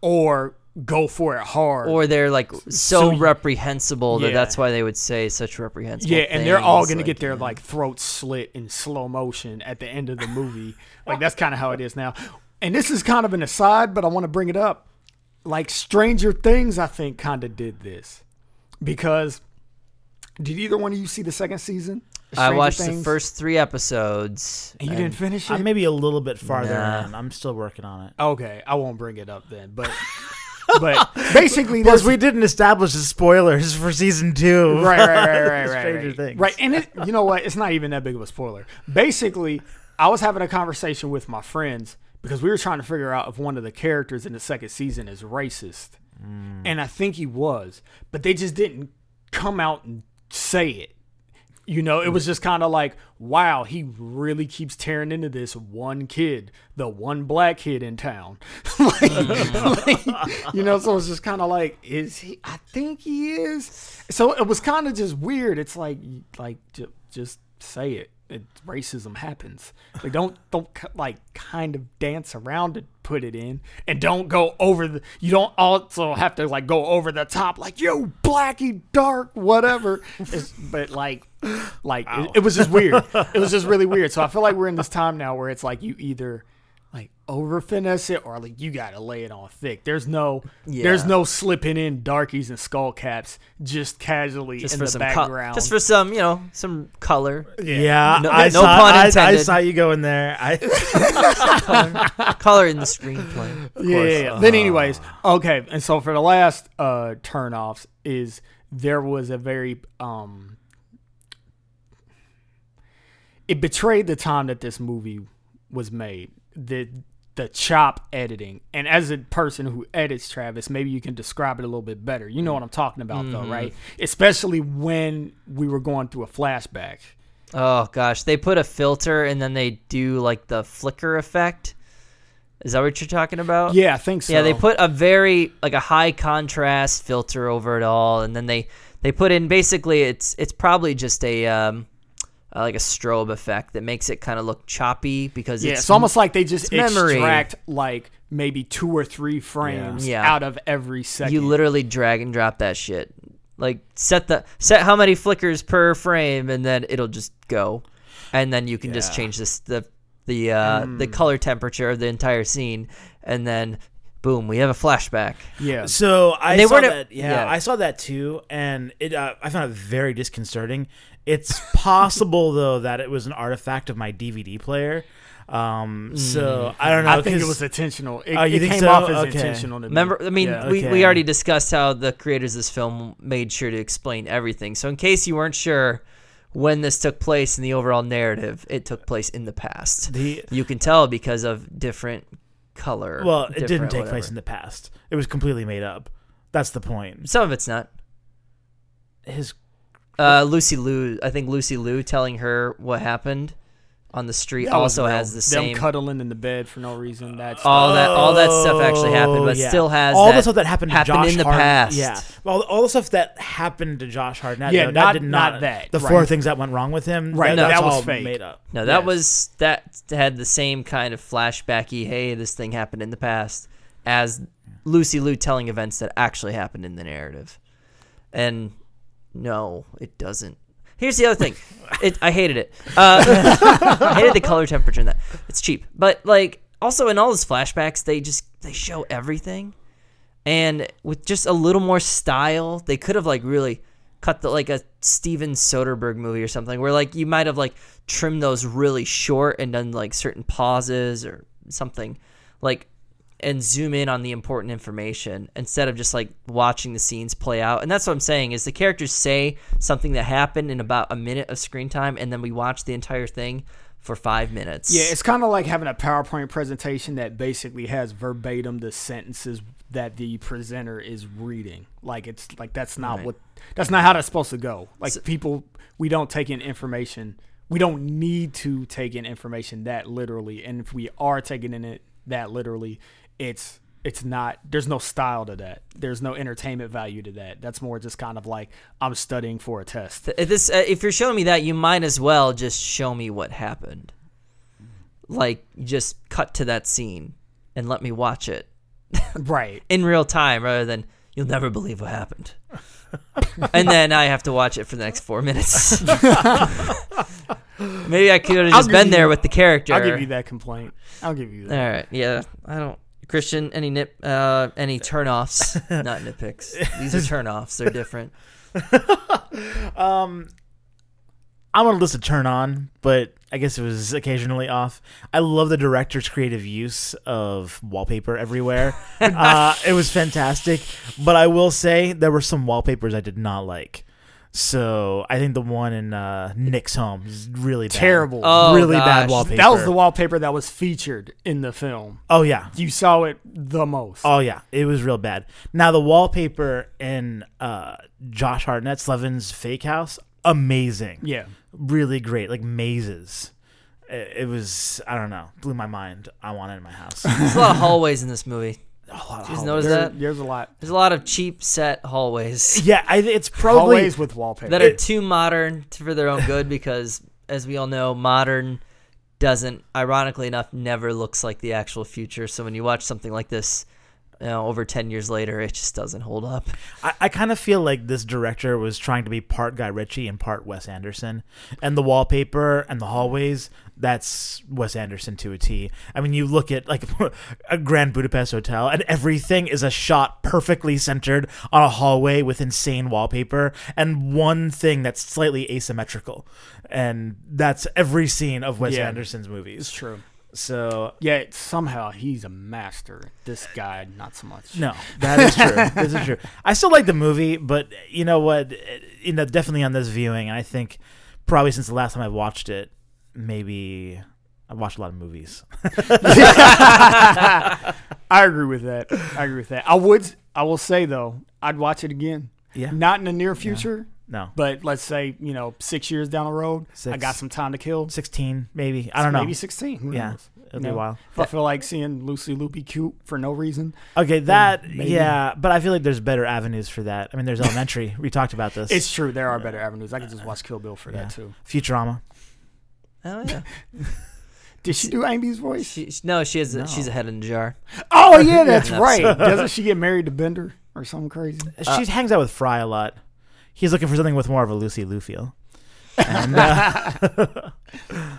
or go for it hard. Or they're like so, so reprehensible that that's why they would say such reprehensible. Yeah, and they're all gonna like, get their yeah. like throats slit in slow motion at the end of the movie. like that's kind of how it is now. And this is kind of an aside, but I want to bring it up. Like Stranger Things, I think kind of did this because did either one of you see the second season? of I Stranger watched the first three episodes. And you and didn't finish it. I'm maybe a little bit farther Nah. in. I'm still working on it. okay, I won't bring it up then. But but basically, Plus, we didn't establish the spoilers for season two. right, right, right, right, right, Stranger right. Things. Right, and it, you know what? It's not even that big of a spoiler. Basically, I was having a conversation with my friends because we were trying to figure out if one of the characters in the second season is racist, mm. and I think he was, but they just didn't come out and say it. You know, it was just kind of like, wow, he really keeps tearing into this one kid, the one black kid in town. like, mm. like, you know, so it's just kind of like, is he? I think he is. So it was kind of just weird. It's like, like ju- just say it. It, racism happens. Like don't don't like kind of dance around it, put it in, and don't go over the. You don't also have to like go over the top, like you blacky dark whatever. It's, but like, like it, it was just weird. It was just really weird. So I feel like we're in this time now where it's like you either over finesse it or like you gotta lay it on thick. There's no there's no slipping in darkies and skull caps just casually just in for the some co- background. just for some, you know, some color. Yeah, No- I no saw, pun I, I saw you go in there. I, color in the screenplay. yeah, yeah, yeah. Then, anyways, okay. And so for the last uh turnoffs is there was a very um. It betrayed the time that this movie was made. The the chop editing, and as a person who edits Travis, maybe you can describe it a little bit better. You know what I'm talking about, though, right? Especially when we were going through a flashback. Oh gosh, they put a filter and then they do like the flicker effect. Is that what you're talking about? Yeah, I think so. Yeah, they put a very like a high contrast filter over it all, and then they they put in basically it's it's probably just a um uh, like a strobe effect that makes it kind of look choppy because Yeah, it's, it's, almost like they just extract like maybe two or three frames Yeah. out of every second. you literally drag and drop that shit. Like set the set how many flickers per frame, and then it'll just go, and then you can just Yeah. change this the the uh, the Mm. color temperature of the entire scene, and then boom, we have a flashback. yeah. so I they saw weren't- that. Yeah, yeah. I saw that too, and it. Uh, I found it very disconcerting. It's possible though that it was an artifact of my DVD player. Um, so I don't know. I think it was intentional. It, Oh, you it think came so? off as Okay. intentional to me. Remember, I mean, Yeah. we, we already discussed how the creators of this film made sure to explain everything. So in case you weren't sure when this took place in the overall narrative, it took place in the past. the You can tell because of different color. well, it didn't take whatever. place in the past. It was completely made up. That's the point. Some of it's not. His Uh, Lucy Liu, I think Lucy Liu telling her what happened on the street That also real. has the them same. cuddling in the bed for no reason. That's all that oh, all that stuff actually happened, but Oh, yeah. still has all that the stuff that happened, to happened Josh in the Hart- past. Yeah, well, all the stuff that happened to Josh Hartnett. Yeah, though, not- that did not, not that, The four right. things that went wrong with him. Right, that, no, that's that was all fake. made up. No, that Yes. was that had the same kind of flashbacky. Hey, this thing happened in the past, as Lucy Liu telling events that actually happened in the narrative. And no, it doesn't. Here's the other thing. It, I hated it. Uh, I hated the color temperature in that. It's cheap, but like also in all those flashbacks, they just they show everything, and with just a little more style, they could have like really cut the like a Steven Soderbergh movie or something where like you might have like trimmed those really short and done like certain pauses or something like and zoom in on the important information instead of just like watching the scenes play out. And that's what I'm saying is the characters say something that happened in about a minute of screen time and then we watch the entire thing for 5 minutes. Yeah, it's kind of like having a PowerPoint presentation that basically has verbatim the sentences that the presenter is reading. Like it's like that's not Right. what that's not how that's supposed to go. Like So- people we don't take in information. We don't need to take in information that literally. And if we are taking in it that literally, it's it's not there's no style to that. There's no entertainment value to that. That's more just kind of like I'm studying for a test. Th- This, uh, if you're showing me that, you might as well just show me what happened. Like, just cut to that scene and let me watch it Right. in real time rather than you'll never believe what happened. and then I have to watch it for the next four minutes. Maybe I could have I'll just give been you- there with the character. I'll give you that complaint. I'll give you that. All right, yeah. I don't. Christian, any nip, uh, any turnoffs? Not nitpicks. These are turnoffs. They're different. Um, I'm on a list of turn on, but I guess it was occasionally off. I love the director's creative use of wallpaper everywhere. uh, it was fantastic, but I will say there were some wallpapers I did not like. So I think the one in uh, Nick's home is really bad. Terrible. Oh, really bad gosh. wallpaper. That was the wallpaper that was featured in the film. Oh yeah, You saw it the most. Oh yeah, it was real bad. Now the wallpaper in uh, Josh Hartnett's Slevin's fake house, amazing. yeah. really great, like mazes. It, it was I don't know, blew my mind. I want it in my house. There's a lot of hallways in this movie. A lot of Did oh, notice There- that? there's a lot. There's a lot of cheap set hallways yeah, I, it's probably Always with wallpaper. that are too modern to, for their own good because, as we all know, modern doesn't, ironically enough, never looks like the actual future. So when you watch something like this, you know, over 10 years later, it just doesn't hold up. I, I kind of feel like this director was trying to be part Guy Ritchie and part Wes Anderson. And the wallpaper and the hallways, that's Wes Anderson to a T. I mean, you look at like a Grand Budapest Hotel, and everything is a shot perfectly centered on a hallway with insane wallpaper and one thing that's slightly asymmetrical. And that's every scene of Wes Yeah. Anderson's It's movies. true. So Yeah, somehow he's a master. This guy, not so much. No, that is true. this is true. I still like the movie, but you know what? You know, definitely on this viewing, and I think probably since the last time I watched it, maybe I watch a lot of movies. I agree with that. I agree with that. I would. I will say though, I'd watch it again. Yeah. Not in the near future, No, but let's say you know six years down the road, Six. I got some time to kill. sixteen, maybe. I don't know. Maybe sixteen. Who Yeah, knows? it'll be a while. If I feel like seeing Lucy Loopy cute for no reason, Okay, that maybe. yeah, but I feel like there's better avenues for that. I mean, there's Elementary. we talked about this. it's true. There are better avenues. I could just watch Kill Bill for Yeah. that too. Futurama. Oh, yeah. Did she do Amy's voice? She, she- no, she has a, No. she's a head in a jar. Oh yeah, that's Yeah. right. Doesn't she get married to Bender or something crazy? she hangs out with Fry a lot. He's looking for something with more of a Lucy Liu feel. And uh,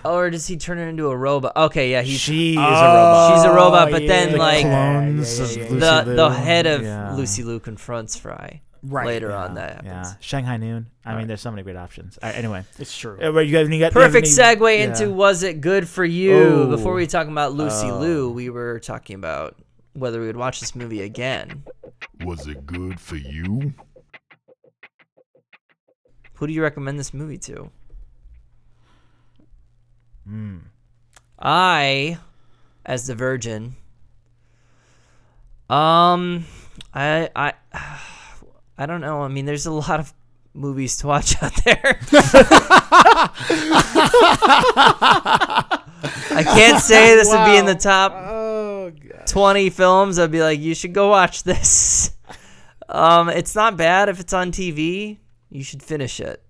Or does he turn her into a robot? Okay, yeah, he's she is a Oh, robot. She's a robot, but yeah, then, The like, yeah, yeah, yeah. The Liu. the head of Yeah. Lucy Liu confronts Fry Right. later yeah. on. That happens. Yeah, Shanghai Noon. I mean, Right. there's so many great options. All right, anyway, It's true. Uh, you guys, you got, you Perfect any- segue yeah. into was it good for you? Oh. Before we were talking about Lucy Oh. Liu, we were talking about whether we would watch this movie again. Was it good for you? Who do you recommend this movie to? Mm. I, as the virgin, um, I I I don't know. I mean, there's a lot of movies to watch out there. I can't say this would be in the top Oh 20 films. I'd be like, you should go watch this. Um, it's not bad if it's on TV. You should finish it.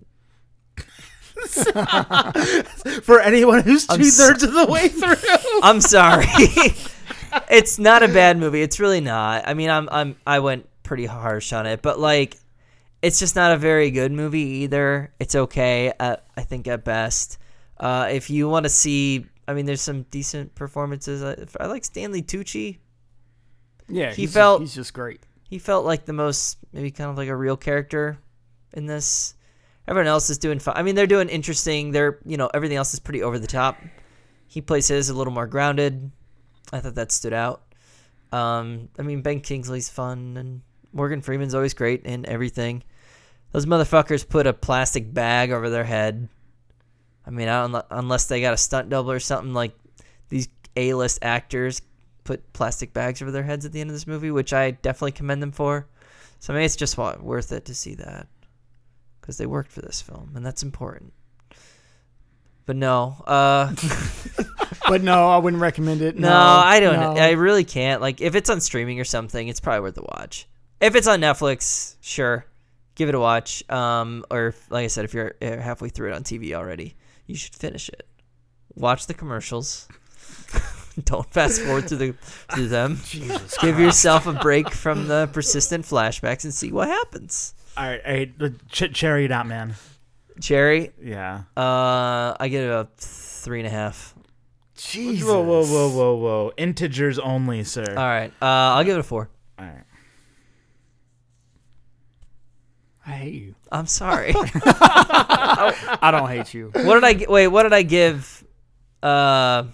For anyone who's two thirds of the way through. I'm sorry. it's not a bad movie. It's really not. I mean, I'm I'm I went pretty harsh on it, but like it's just not a very good movie either. It's okay at, I think at best. Uh, if you want to see, I mean, there's some decent performances. I, I like Stanley Tucci. yeah, he felt- he's just great. He felt like the most maybe kind of like a real character in this. Everyone else is doing fine. I mean, they're doing interesting. They're you know everything else is pretty over the top. He plays his a little more grounded. I thought that stood out. Um, I mean, Ben Kingsley's fun and Morgan Freeman's always great in everything. Those motherfuckers put a plastic bag over their head. I mean, I don't, unless they got a stunt double or something like these A-list actors put plastic bags over their heads at the end of this movie, which I definitely commend them for. So I mean, it's just worth it to see that because they worked for this film, and that's important. But no, uh, But no, I wouldn't recommend it. no, I don't. no. I really can't. Like, if it's on streaming or something, it's probably worth a watch. If it's on Netflix, sure, give it a watch. Um, or if, like I said, if you're uh, halfway through it on TV already, you should finish it. Watch the commercials. don't fast forward to the to them. Jesus. Give yourself a break from the persistent flashbacks and see what happens. All right, all right. Ch- cherry it out, man. Cherry, Yeah. uh, I get a three and a half. Jesus. Whoa, whoa, whoa, whoa, whoa. Integers only, sir. All right, uh, I'll give it a four. All right. I hate you. I'm sorry. I don't hate you. what did I gi- wait? What did I give? Uh,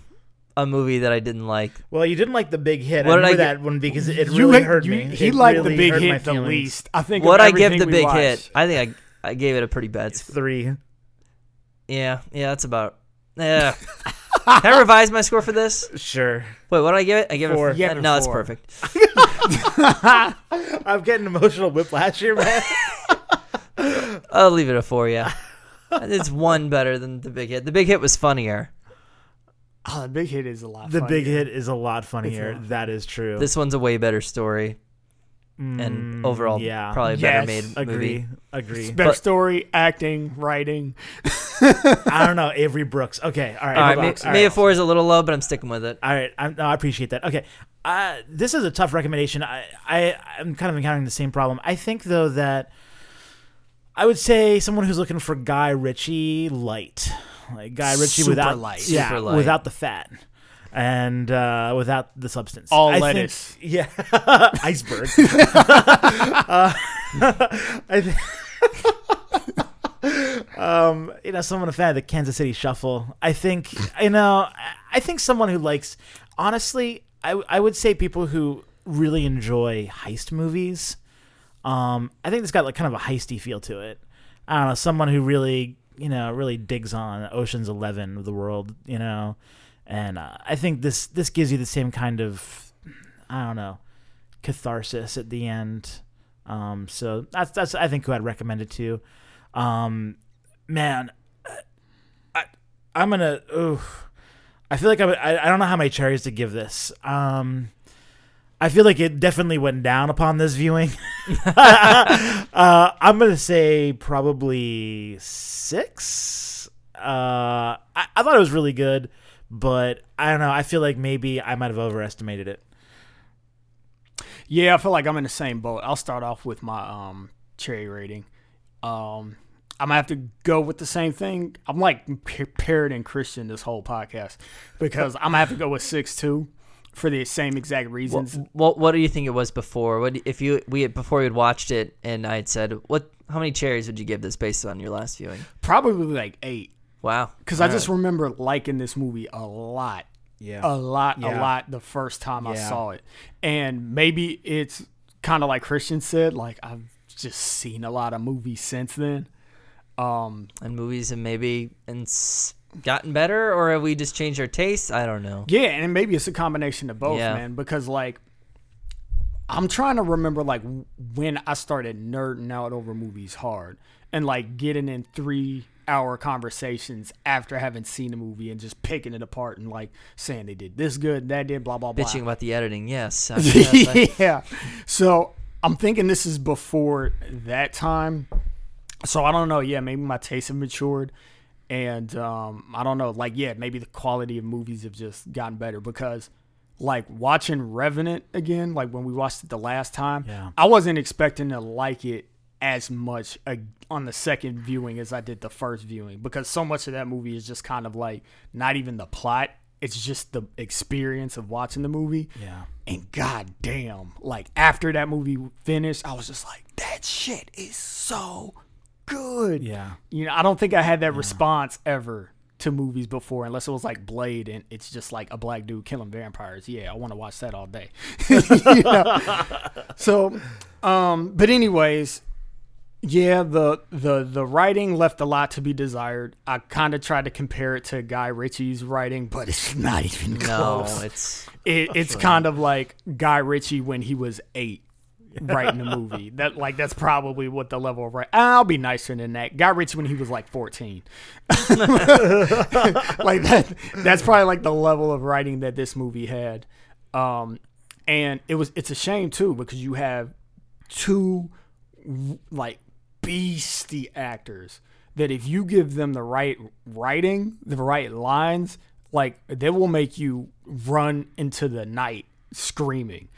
a movie that I didn't like. Well, you didn't like the big hit. What I did I remember that one because it really hate- hurt you- me. He It liked really the big hurt my hit the feelings. least. I think. What of I give the big watched. hit? I think I I gave it a pretty bad. Score. Three. Yeah, yeah, that's about. Yeah. Can I revise my score for this? Sure. Wait, what did I give it? I give Four. it. A, You gave it no, that's four. perfect. I'm getting emotional whiplash here, man. I'll leave it a four. Yeah, it's one better than the big hit. The big hit was funnier. Oh, the big hit is a lot. the big funnier. hit is a lot funnier. It's a lot. That is true. This one's a way better story and Mm, overall yeah. probably a better made agree. movie. Agree. Better But- story, acting, writing. I don't know. Avery Brooks. Okay. All right. All right, hold may, on. All maybe right. four is a little low, but I'm sticking with it. All right, I'm, no, I appreciate that. Okay, uh, this is a tough recommendation. I, I I'm kind of encountering the same problem. I think though that I would say someone who's looking for Guy Ritchie light, like Guy Ritchie Super without light. yeah, Super light. without the fat and uh, without the substance. All I lettuce. Think, yeah, iceberg. uh, I think. um, you know, someone a fan of the Kansas City Shuffle. I think, you know, I think someone who likes, honestly, I, I would say people who really enjoy heist movies. Um, I think it's got like kind of a heisty feel to it. I don't know, someone who really, you know, really digs on Ocean's Eleven of the world, you know, and uh, I think this this gives you the same kind of, I don't know, catharsis at the end. Um, so that's that's I think who I'd recommend it to. Um, man, I I'm gonna. Ooh, I feel like I, would- I I don't know how many cherries to give this. Um, I feel like it definitely went down upon this viewing. uh, I'm gonna say probably six. Uh, I, I thought it was really good, but I don't know. I feel like maybe I might have overestimated it. Yeah, I feel like I'm in the same boat. I'll start off with my um cherry rating. Um I'm gonna have to go with the same thing. I'm like par- parroting Christian this whole podcast because I'm gonna have to go with six two for the same exact reasons. What, what what do you think it was before? What if you we had- before we had watched it and I had said what? How many cherries would you give this based on your last viewing? Probably like eight Wow, because I just remember liking this movie a lot. Yeah. a lot, Yeah. a lot the first time I saw it. And maybe it's kind of like Christian said, like I've just seen a lot of movies since then. Um, and movies have maybe ins- gotten better, or have we just changed our tastes? I don't know. yeah, and maybe it's a combination of both, Yeah. man, because like I'm trying to remember like when I started nerding out over movies hard and like getting in 3 hour conversations after having seen a movie and just picking it apart and like saying they did this good, that did blah blah blah. Bitching about the editing, yes. I- yes, I- yeah. So I'm thinking this is before that time. So I don't know. Yeah, maybe my tastes have matured, and um, I don't know. Like, yeah, maybe the quality of movies have just gotten better because, like, watching Revenant again, like when we watched it the last time, Yeah. I wasn't expecting to like it as much uh, on the second viewing as I did the first viewing because so much of that movie is just kind of like not even the plot. It's just the experience of watching the movie. Yeah. And goddamn, like after that movie finished, I was just like, that shit is so good. Yeah. You know, I don't think I had that response ever to movies before, unless it was like Blade and it's just like a black dude killing vampires. Yeah, I want to watch that all day. So, um, but anyways, yeah, the the the writing left a lot to be desired. I kind of tried to compare it to Guy Ritchie's writing, but it's not even No, close. it's It, it's kind of like Guy Ritchie when he was eight writing a movie. That like that's probably what the level of right. I'll be nicer than that. Guy Ritchie when he was like fourteen. like that. That's probably like the level of writing that this movie had. Um, and it was it's a shame too because you have two like beastie actors that if you give them the right writing, the right lines, like they will make you run into the night screaming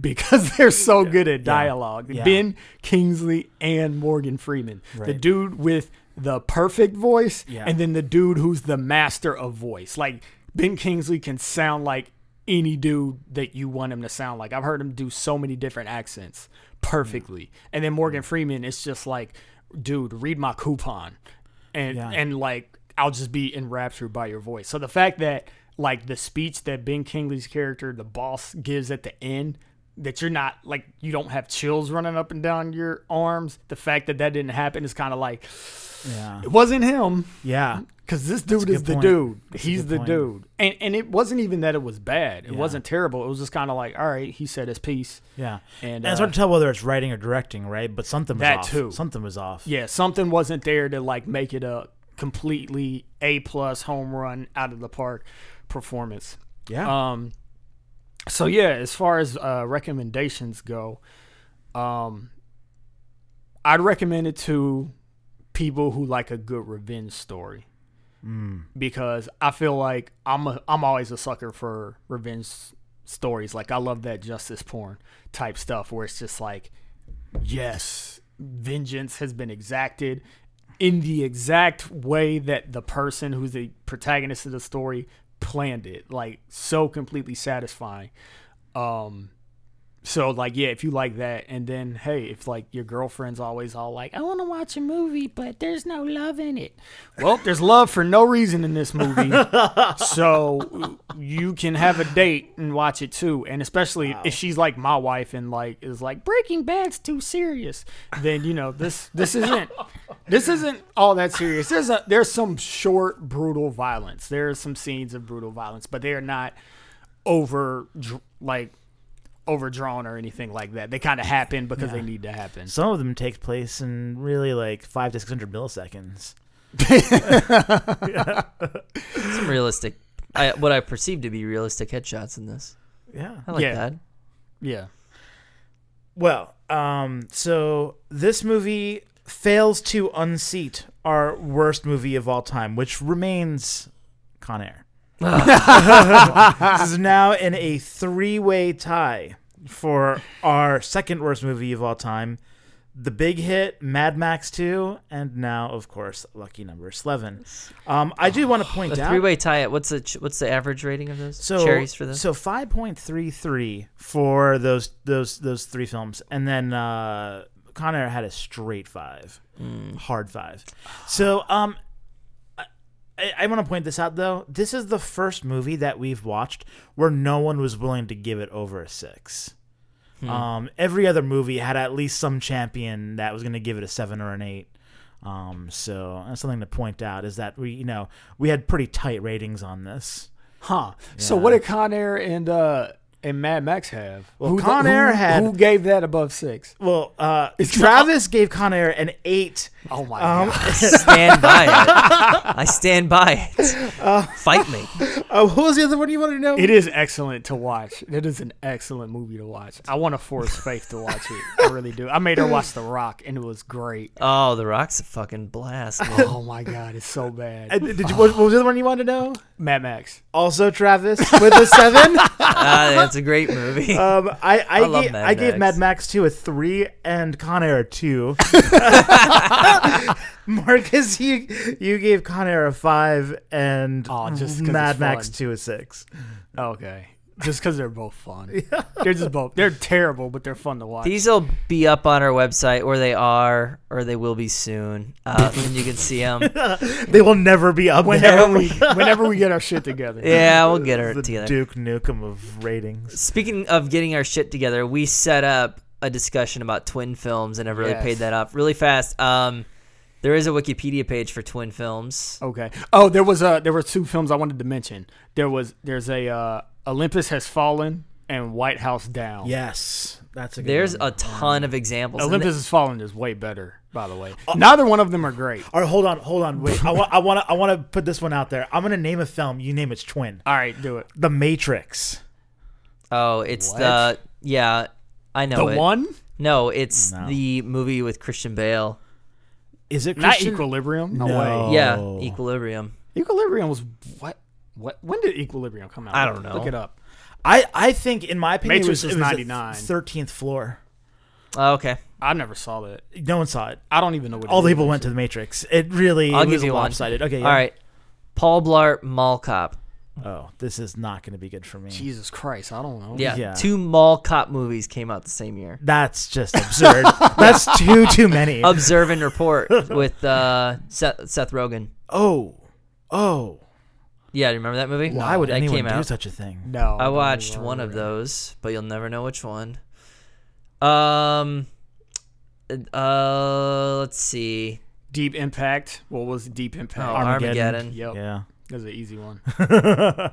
because they're so good at dialogue. Yeah. Ben Kingsley and Morgan Freeman, the dude with the perfect voice, Yeah. and then the dude who's the master of voice. Like Ben Kingsley can sound like any dude that you want him to sound like. I've heard him do so many different accents perfectly. And then Morgan Freeman is just like, dude, read my coupon. And Yeah. and like I'll just be enraptured by your voice. So the fact that like the speech that Ben Kingsley's character, the boss, gives at the end, that you're not like you don't have chills running up and down your arms. The fact that that didn't happen is kind of like Yeah. it wasn't him Yeah. because this dude is the point. dude. That's He's the point. dude, and and it wasn't even that it was bad. It Yeah. wasn't terrible. It was just kind of like, all right, he said his piece. Yeah. And, And, it's uh, hard to tell whether it's writing or directing, right? But something was That off. too. Something was off. Yeah, something wasn't there to like make it a completely A plus home run out of the park performance. Yeah. Um, so yeah, as far as uh, recommendations go, um, I'd recommend it to people who like a good revenge story because I feel like I'm a, I'm always a sucker for revenge stories. Like I love that justice porn type stuff where it's just like, yes, vengeance has been exacted in the exact way that the person who's the protagonist of the story planned it. Like so completely satisfying. Um so like yeah, if you like that and then hey, if like your girlfriend's always all like, I wanna watch a movie, but there's no love in it. Well, there's love for no reason in this movie. so you can have a date and watch it too. And especially if she's like my wife and like is like Breaking Bad's too serious, then you know this this isn't this isn't all that serious. There's a there's some short brutal violence. There are some scenes of brutal violence, but they are not over like overdrawn or anything like that. They kind of happen because they need to happen. Some of them take place in really like five to six hundred milliseconds. some realistic. I, what I perceive to be realistic headshots in this. Yeah. I like Yeah. that. Yeah. Well, um, so this movie fails to unseat our worst movie of all time, which remains Con Air. this is now in a three-way tie for our second worst movie of all time. The big hit, Mad Max 2, and now, of course, Lucky Number 11. Um, I do want to point A out three-way tie. What's the ch- what's the average rating of those so cherries for this? So five point three three for those those those three films, and then uh, had a straight five, hard five. So um, I, I want to point this out though. This is the first movie that we've watched where no one was willing to give it over a six. Um, every other movie had at least some champion that was going to give it a seven or an eight. Um, so that's something to point out is that we, you know, we had pretty tight ratings on this. Huh. So what did Con Air and uh and Mad Max have? Well, Who- Con who- had- who gave that above six? Well, uh, It's Travis gave Con Air an eight. Oh my Um, god. I stand by it. I stand by it. Fight me. uh, what was the other one you wanted to know? It is excellent to watch. It is an excellent movie to watch. I want to force Faith to watch it. I really do. I made her watch The Rock, and it was great. Oh, The Rock's a fucking blast. man. Oh my god, it's so Uh, bad. did you, what, what was the other one you wanted to know? Mad Max. Also, Travis with a seven. Ah, that's a great movie. Um, I I, I love gave, Mad I gave Max. Mad Max two a three and Con Air a two. Marcus, you you gave Con Air a five and Aw, just 'cause Mad Max fun. two a six. Okay. Just because they're both fun. They're just both. They're terrible, but they're fun to watch. These will be up on our website, or they are, or they will be soon, uh, and you can see them. They will never be up whenever there. we whenever we get our shit together. Yeah, we'll get our the together. Duke Nukem of ratings. Speaking of getting our shit together, we set up a discussion about twin films, and I've really Yes. paid that off really fast. Um, there is a Wikipedia page for twin films. Okay. Oh, there was a there were two films I wanted to mention. There was there's a uh, Olympus Has Fallen and White House Down. Yes, that's a good There's one. a ton of examples. and Olympus Has Fallen is way better, by the way. Uh, Neither one of them are great. All right, hold on, hold on, wait. I want, I want to, I want to put this one out there. I'm gonna name a film. You name its twin. All right, do it. The Matrix. Oh, it's What? the yeah, I know The it. one, No, it's No. the movie with Christian Bale. Is it not Equilibrium. No, No. way. Yeah. Equilibrium. Equilibrium was what? What? When did Equilibrium come out? I don't know. Look it up. I, I think, in my opinion, Matrix it was was, 99. Thirteenth floor. Oh, okay, I never saw that. No one saw it. I don't even know what. All the people went to the Matrix. It really I'll it give was you one. lopsided. Okay, yeah. All right. Paul Blart Mall Cop. Oh, this is not going to be good for me. Jesus Christ, I don't know. Yeah, Yeah. two mall cop movies came out the same year. That's just absurd. That's too too many. Observe and Report with uh, Seth, Seth Rogen. oh, oh. Yeah, do you remember that movie? Why would that anyone came do out. such a thing? No, I watched even one of those, but you'll never know which one. Um, uh, let's see. Deep Impact. What was Deep Impact? Oh, Armageddon. Armageddon. Yep, Yeah. that's an easy one.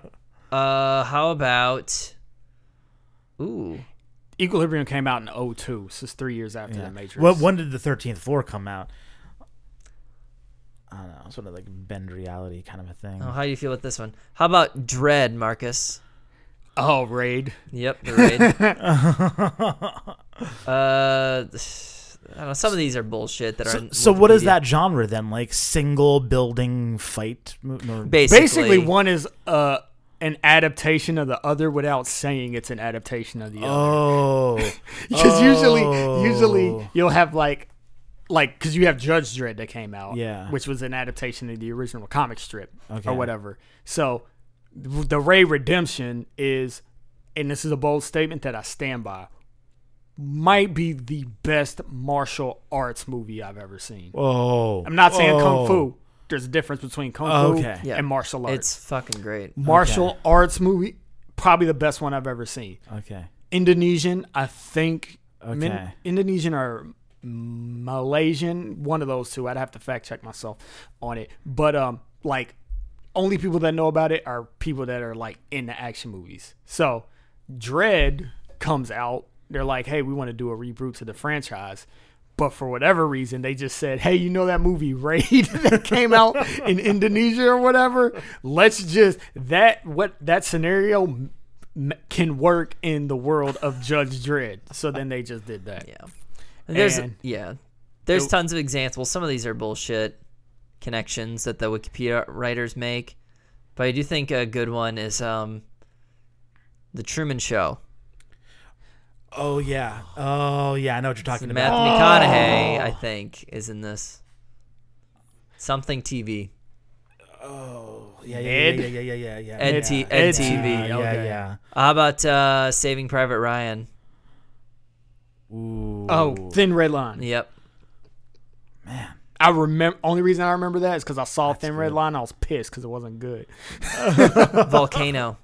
Uh, how about? Ooh, Equilibrium came out in 02, so it's three years after yeah. the Matrix. Well, when did the Thirteenth Floor come out? I don't know. Sort of like bend reality kind of a thing. oh, how do you feel about this one? How about Dredd, Marcus? oh, Raid. Yep, the raid. uh, I don't know. Some of these are bullshit that are. So, on so what is that genre then? Like single building fight? Basically, Basically, one is uh, an adaptation of the other without saying it's an adaptation of the other. Oh, Because usually, Oh. usually you'll have like, like because you have Judge Dredd that came out, Yeah. which was an adaptation of the original comic strip Okay. or whatever. So, the Raid Redemption is, and this is a bold statement that I stand by, might be the best martial arts movie I've ever seen. oh. I'm not saying kung Oh. fu. There's a difference between kung fu Okay. Yeah. and martial arts. It's fucking great. martial Okay. arts movie, probably the best one I've ever seen. Okay. Indonesian, I think. Min- Okay. Indonesian or Malaysian, one of those two. I'd have to fact check myself on it. But um, like, only people that know about it are people that are like into action movies. So, Dredd comes out. They're like, hey, we want to do a reboot to the franchise. But for whatever reason, they just said, hey, you know that movie Raid that came out in Indonesia or whatever? Let's just, that, what, that scenario can work in the world of Judge Dredd. So then they just did that. Yeah. There's And- yeah. There's It- tons of examples. Some of these are bullshit connections that the Wikipedia writers make. But I do think a good one is um the Truman Show. Oh yeah. Oh yeah. I know what you're talking about. Matthew about. McConaughey, I think, is in this. Something TV. Oh yeah. Yeah. Ed? Yeah. Yeah. Yeah. Yeah. Yeah. Ed yeah. T- yeah. Ed TV, Yeah. okay. Yeah. How about uh Saving Private Ryan? Oh, Ooh. Oh, Thin Red Line. Yep. man. I remember. Only reason I remember that is because I saw That's Thin Red. Line. I was pissed because it wasn't good. Volcano.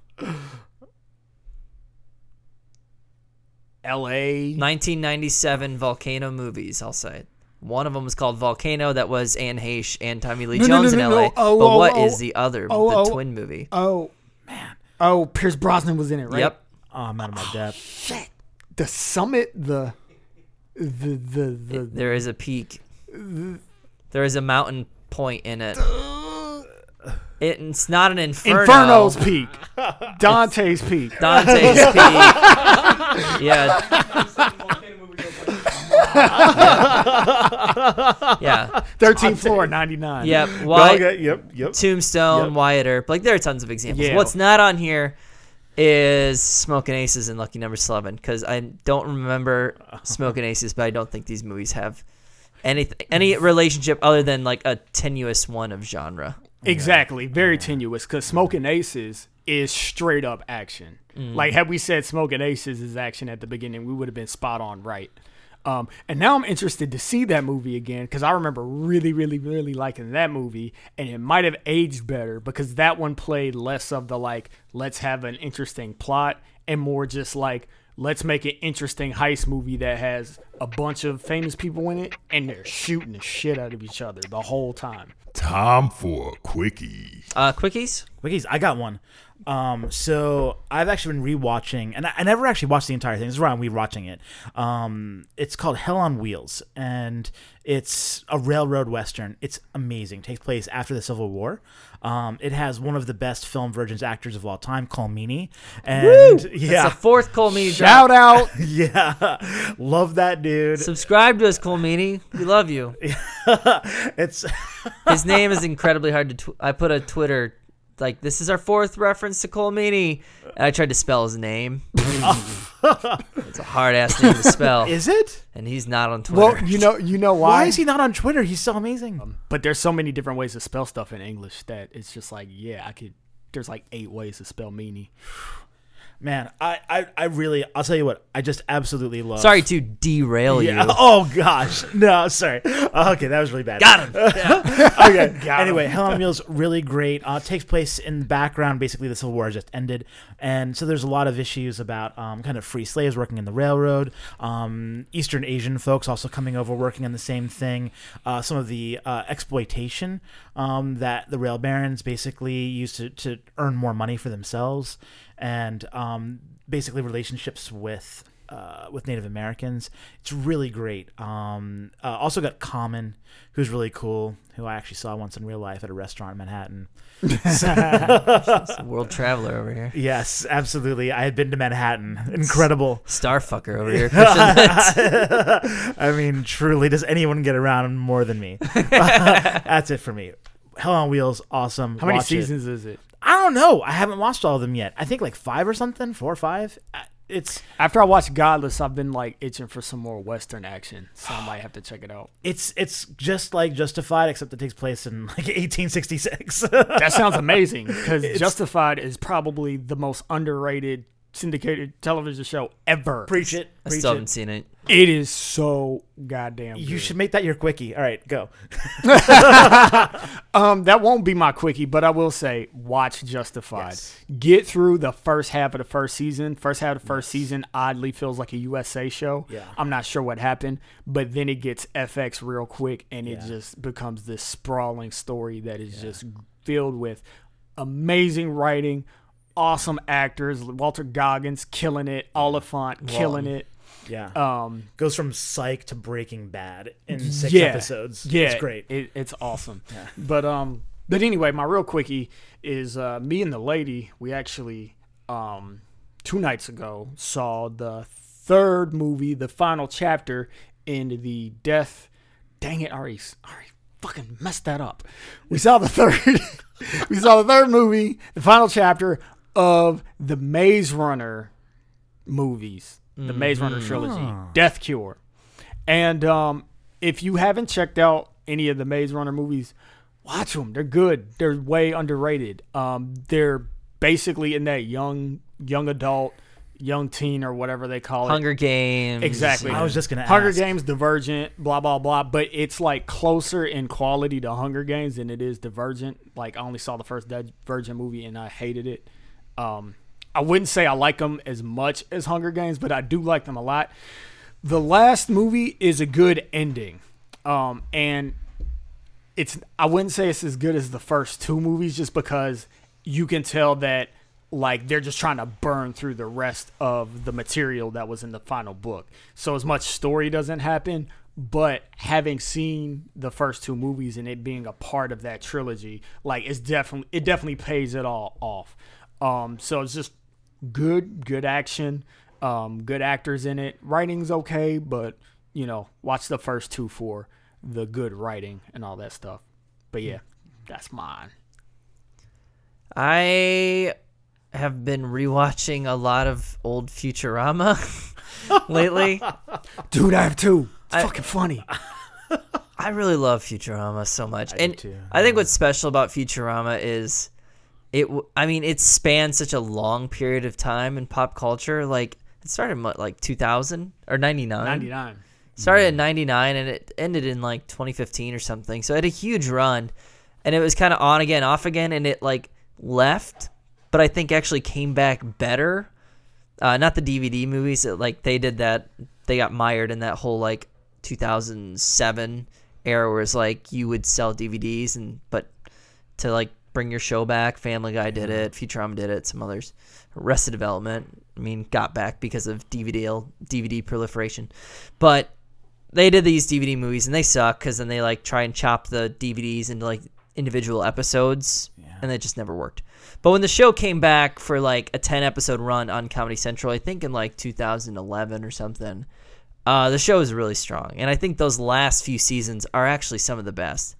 L.A. 1997 Volcano movies, I'll say. It. One of them was called Volcano. That was Anne Heche and Tommy Lee No, no, Jones no, in LA. no. Oh, but oh, what oh. is oh. the other, Oh, the oh. twin movie? Oh man. Oh, Pierce Brosnan was in it, right? Yep. Oh, I'm out of my oh, depth. The summit. The. The the the. There is a peak. There is a mountain point in it. It- It's not an inferno. Inferno's peak. Dante's peak. Dante's peak. yeah. yeah. 13th floor, 99. Yep. Okay, Yep. Yep. Tombstone, Yep. Wyatt Earp. Like there are tons of examples. Yeah. What's not on here is Smoking Aces and Lucky Number Slevin because I don't remember Smoking Aces, but I don't think these movies have anything any relationship other than like a tenuous one of genre. Exactly. Very tenuous because Smoking Aces is straight up action. Mm. Like had we said Smoking Aces is action at the beginning, we would have been spot on right. Um, and now I'm interested to see that movie again because I remember really, really, really liking that movie, and it might have aged better because that one played less of the like let's have an interesting plot and more just like let's make an interesting heist movie that has a bunch of famous people in it and they're shooting the shit out of each other the whole time. Time for quickies. Uh, quickies. Quickies. I got one. Um, so I've actually been rewatching, and I, I never actually watched the entire thing. This is why I'm rewatching it. Um, it's called Hell on Wheels, and it's a railroad western. It's amazing. It takes place after the Civil War. Um, it has one of the best film virgins actors of all time, Colm Meaney, and yeah, It's the fourth Colm Meaney Shout drop. out! yeah, love that dude. Subscribe to us, Colm Meaney. We love you. it's His name is incredibly hard to. Tw- I put a Twitter like this is our fourth reference to Colm Meaney, and I tried to spell his name. it's a hard ass name to spell, is it? and he's not on Twitter. Well, you know, you know Why Why is he not on Twitter? He's so amazing. Um, but there's so many different ways to spell stuff in English that it's just like, yeah, I could. There's like eight ways to spell meanie. Man, I, I, I really, I'll tell you what, I just absolutely love. Sorry to derail Yeah. you. Oh gosh. No, sorry. Okay, that was really bad. Got him. okay. Got anyway, Hell on Wheels really great. Uh, takes place in the background. Basically, the Civil War just ended, and so there's a lot of issues about um, kind of free slaves working in the railroad. Um, Eastern Asian folks also coming over working on the same thing. Uh, some of the uh, exploitation um, that the rail barons basically used to, to earn more money for themselves, and um, basically relationships with uh, with Native Americans. It's really great. Um, uh, also got Common, who's really cool, who I actually saw once in real life at a restaurant in Manhattan. World traveler over here. Yes, absolutely. I had been to Manhattan. Incredible. Starfucker over here. I mean, truly, does anyone get around more than me? That's it for me. Hell on Wheels, awesome. How many Watch it. seasons is it? I don't know. I haven't watched all of them yet. I think like five or something, four or five. Uh, It's After I watched Godless, I've been like itching for some more Western action, so I might have to check it out. it's it's just like Justified, except it takes place in like 1866. That sounds amazing because Justified is probably the most underrated syndicated television show ever. Preach it. I Preach still it. haven't seen it. It is so goddamn. You good. should make that your quickie. All right, go. Um, that won't be my quickie, but I will say watch Justified. Yes. Get through the first half of the first season. First half of the first season oddly feels like a USA show. Yeah. I'm not sure what happened, but then it gets FX real quick and it Yeah. just becomes this sprawling story that is just filled with amazing writing, awesome actors. Walton Goggins killing it, Olyphant killing it. Yeah. Um, Goes from Psych to Breaking Bad in six yeah, episodes. Yeah, It's great. It, it's awesome. But um, but anyway, my real quickie is uh, me and the lady. We actually um, two nights ago saw the third movie, the final chapter in the death. Dang it, Ari, Ari, fucking messed that up. We saw the third. we saw the third movie, the final chapter of the Maze Runner movies, the Maze Runner trilogy, Death Cure. And um, if you haven't checked out any of the Maze Runner movies, watch them. They're good. They're way underrated. Um, they're basically in that young young adult, young teen or whatever they call it. Hunger Games. Exactly. I was just gonna Hunger ask. Games, Divergent, blah blah blah. But it's like closer in quality to Hunger Games than it is Divergent. Like I only saw the first Divergent movie and I hated it. Um, I wouldn't say I like them as much as Hunger Games, but I do like them a lot. The last movie is a good ending, um, and it's I wouldn't say it's as good as the first two movies just because you can tell that like they're just trying to burn through the rest of the material that was in the final book. So as much story doesn't happen, but having seen the first two movies and it being a part of that trilogy, like it's definitely it definitely pays it all off. Um so it's just good good action, um good actors in it. Writing's okay, but you know, watch the first two for the good writing and all that stuff. But yeah, that's mine. I have been rewatching a lot of old Futurama lately. Dude, I have two. It's I- fucking funny. I really love Futurama so much. do and too. I think what's special about Futurama is it w- I mean it spanned such a long period of time in pop culture. Like it started in like 2000 or 99. 99. Started in 99 and it ended in like 2015 or something. So it had a huge run and it was kind of on again, off again and it like left, but I think actually came back better. Uh, not the DVD movies, it, like they did that they got mired in that whole like 2007 era where it's like you would sell DVDs and but to like bring your show back, Family Guy did it, Futurama did it, some others. Arrested Development, I mean, got back because of DVD DVD proliferation, but they did these DVD movies and they suck because then they like try and chop the DVDs into like individual episodes, and it just never worked. But when the show came back for like a ten episode run on Comedy Central, I think in like 2011 or something, uh, the show is really strong, and I think those last few seasons are actually some of the best.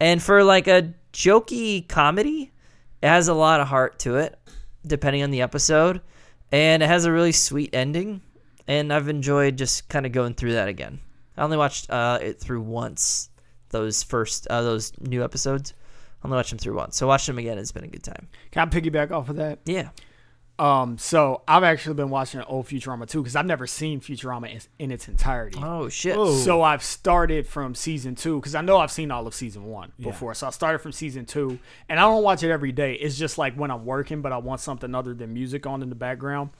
And for like a jokey comedy, it has a lot of heart to it, depending on the episode, and it has a really sweet ending. And I've enjoyed just kind of going through that again. I only watched uh, it through once. Those first, uh, those new episodes, I only watched them through once. So watching them again has been a good time. Can I piggyback off of that? Yeah. Um, so I've actually been watching old Futurama too because I've never seen Futurama in, in its entirety. Oh shit. So I've started from season two because I know I've seen all of season one before. So I started from season two, and I don't watch it every day. It's just like when I'm working, but I want something other than music on in the background.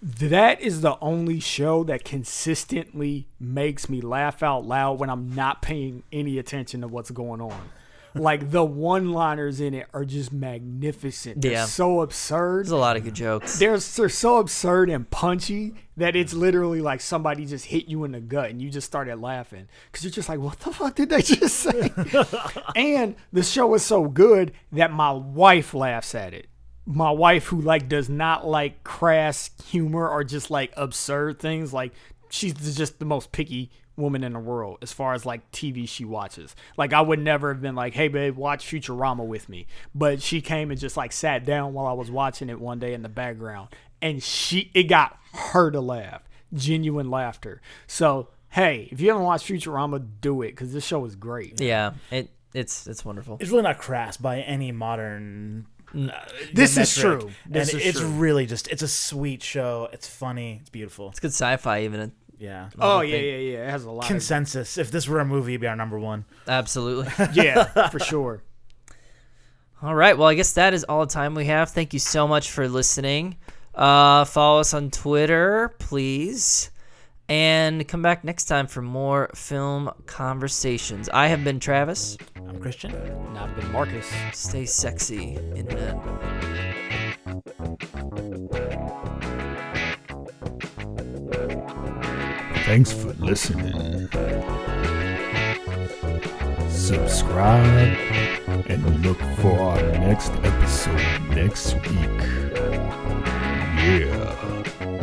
That is the only show that consistently makes me laugh out loud when I'm not paying any attention to what's going on. Like the one-liners in it are just magnificent. They're Yeah. so absurd There's a lot of good jokes. they're, they're so absurd and punchy that it's literally like somebody just hit you in the gut and you just started laughing because you're just like, what the fuck did they just say? and the show is so good that my wife laughs at it. My wife, who like does not like crass humor or just like absurd things, like she's just the most picky woman in the world as far as like TV she watches. Like I would never have been like, "Hey babe, watch Futurama with me." But she came and just like sat down while I was watching it one day in the background and she it got her to laugh. Genuine laughter. So, hey, if you haven't watched Futurama, do it cuz this show is great. Yeah. It it's it's wonderful. It's really not crass by any modern. uh, This is true. This and is it's true. really just it's a sweet show. It's funny. It's beautiful. It's good sci-fi even. Yeah. Oh yeah, yeah, yeah. It has a lot. Of, Consensus. If this were a movie, it'd be our number one. Absolutely. yeah, for sure. All right. Well, I guess that is all the time we have. Thank you so much for listening. Uh, follow us on Twitter, please. And come back next time for more film conversations. I have been Travis. I'm Christian. And I've been Marcus. Stay sexy, internet. Thanks for listening. Subscribe and look for our next episode next week. Yeah.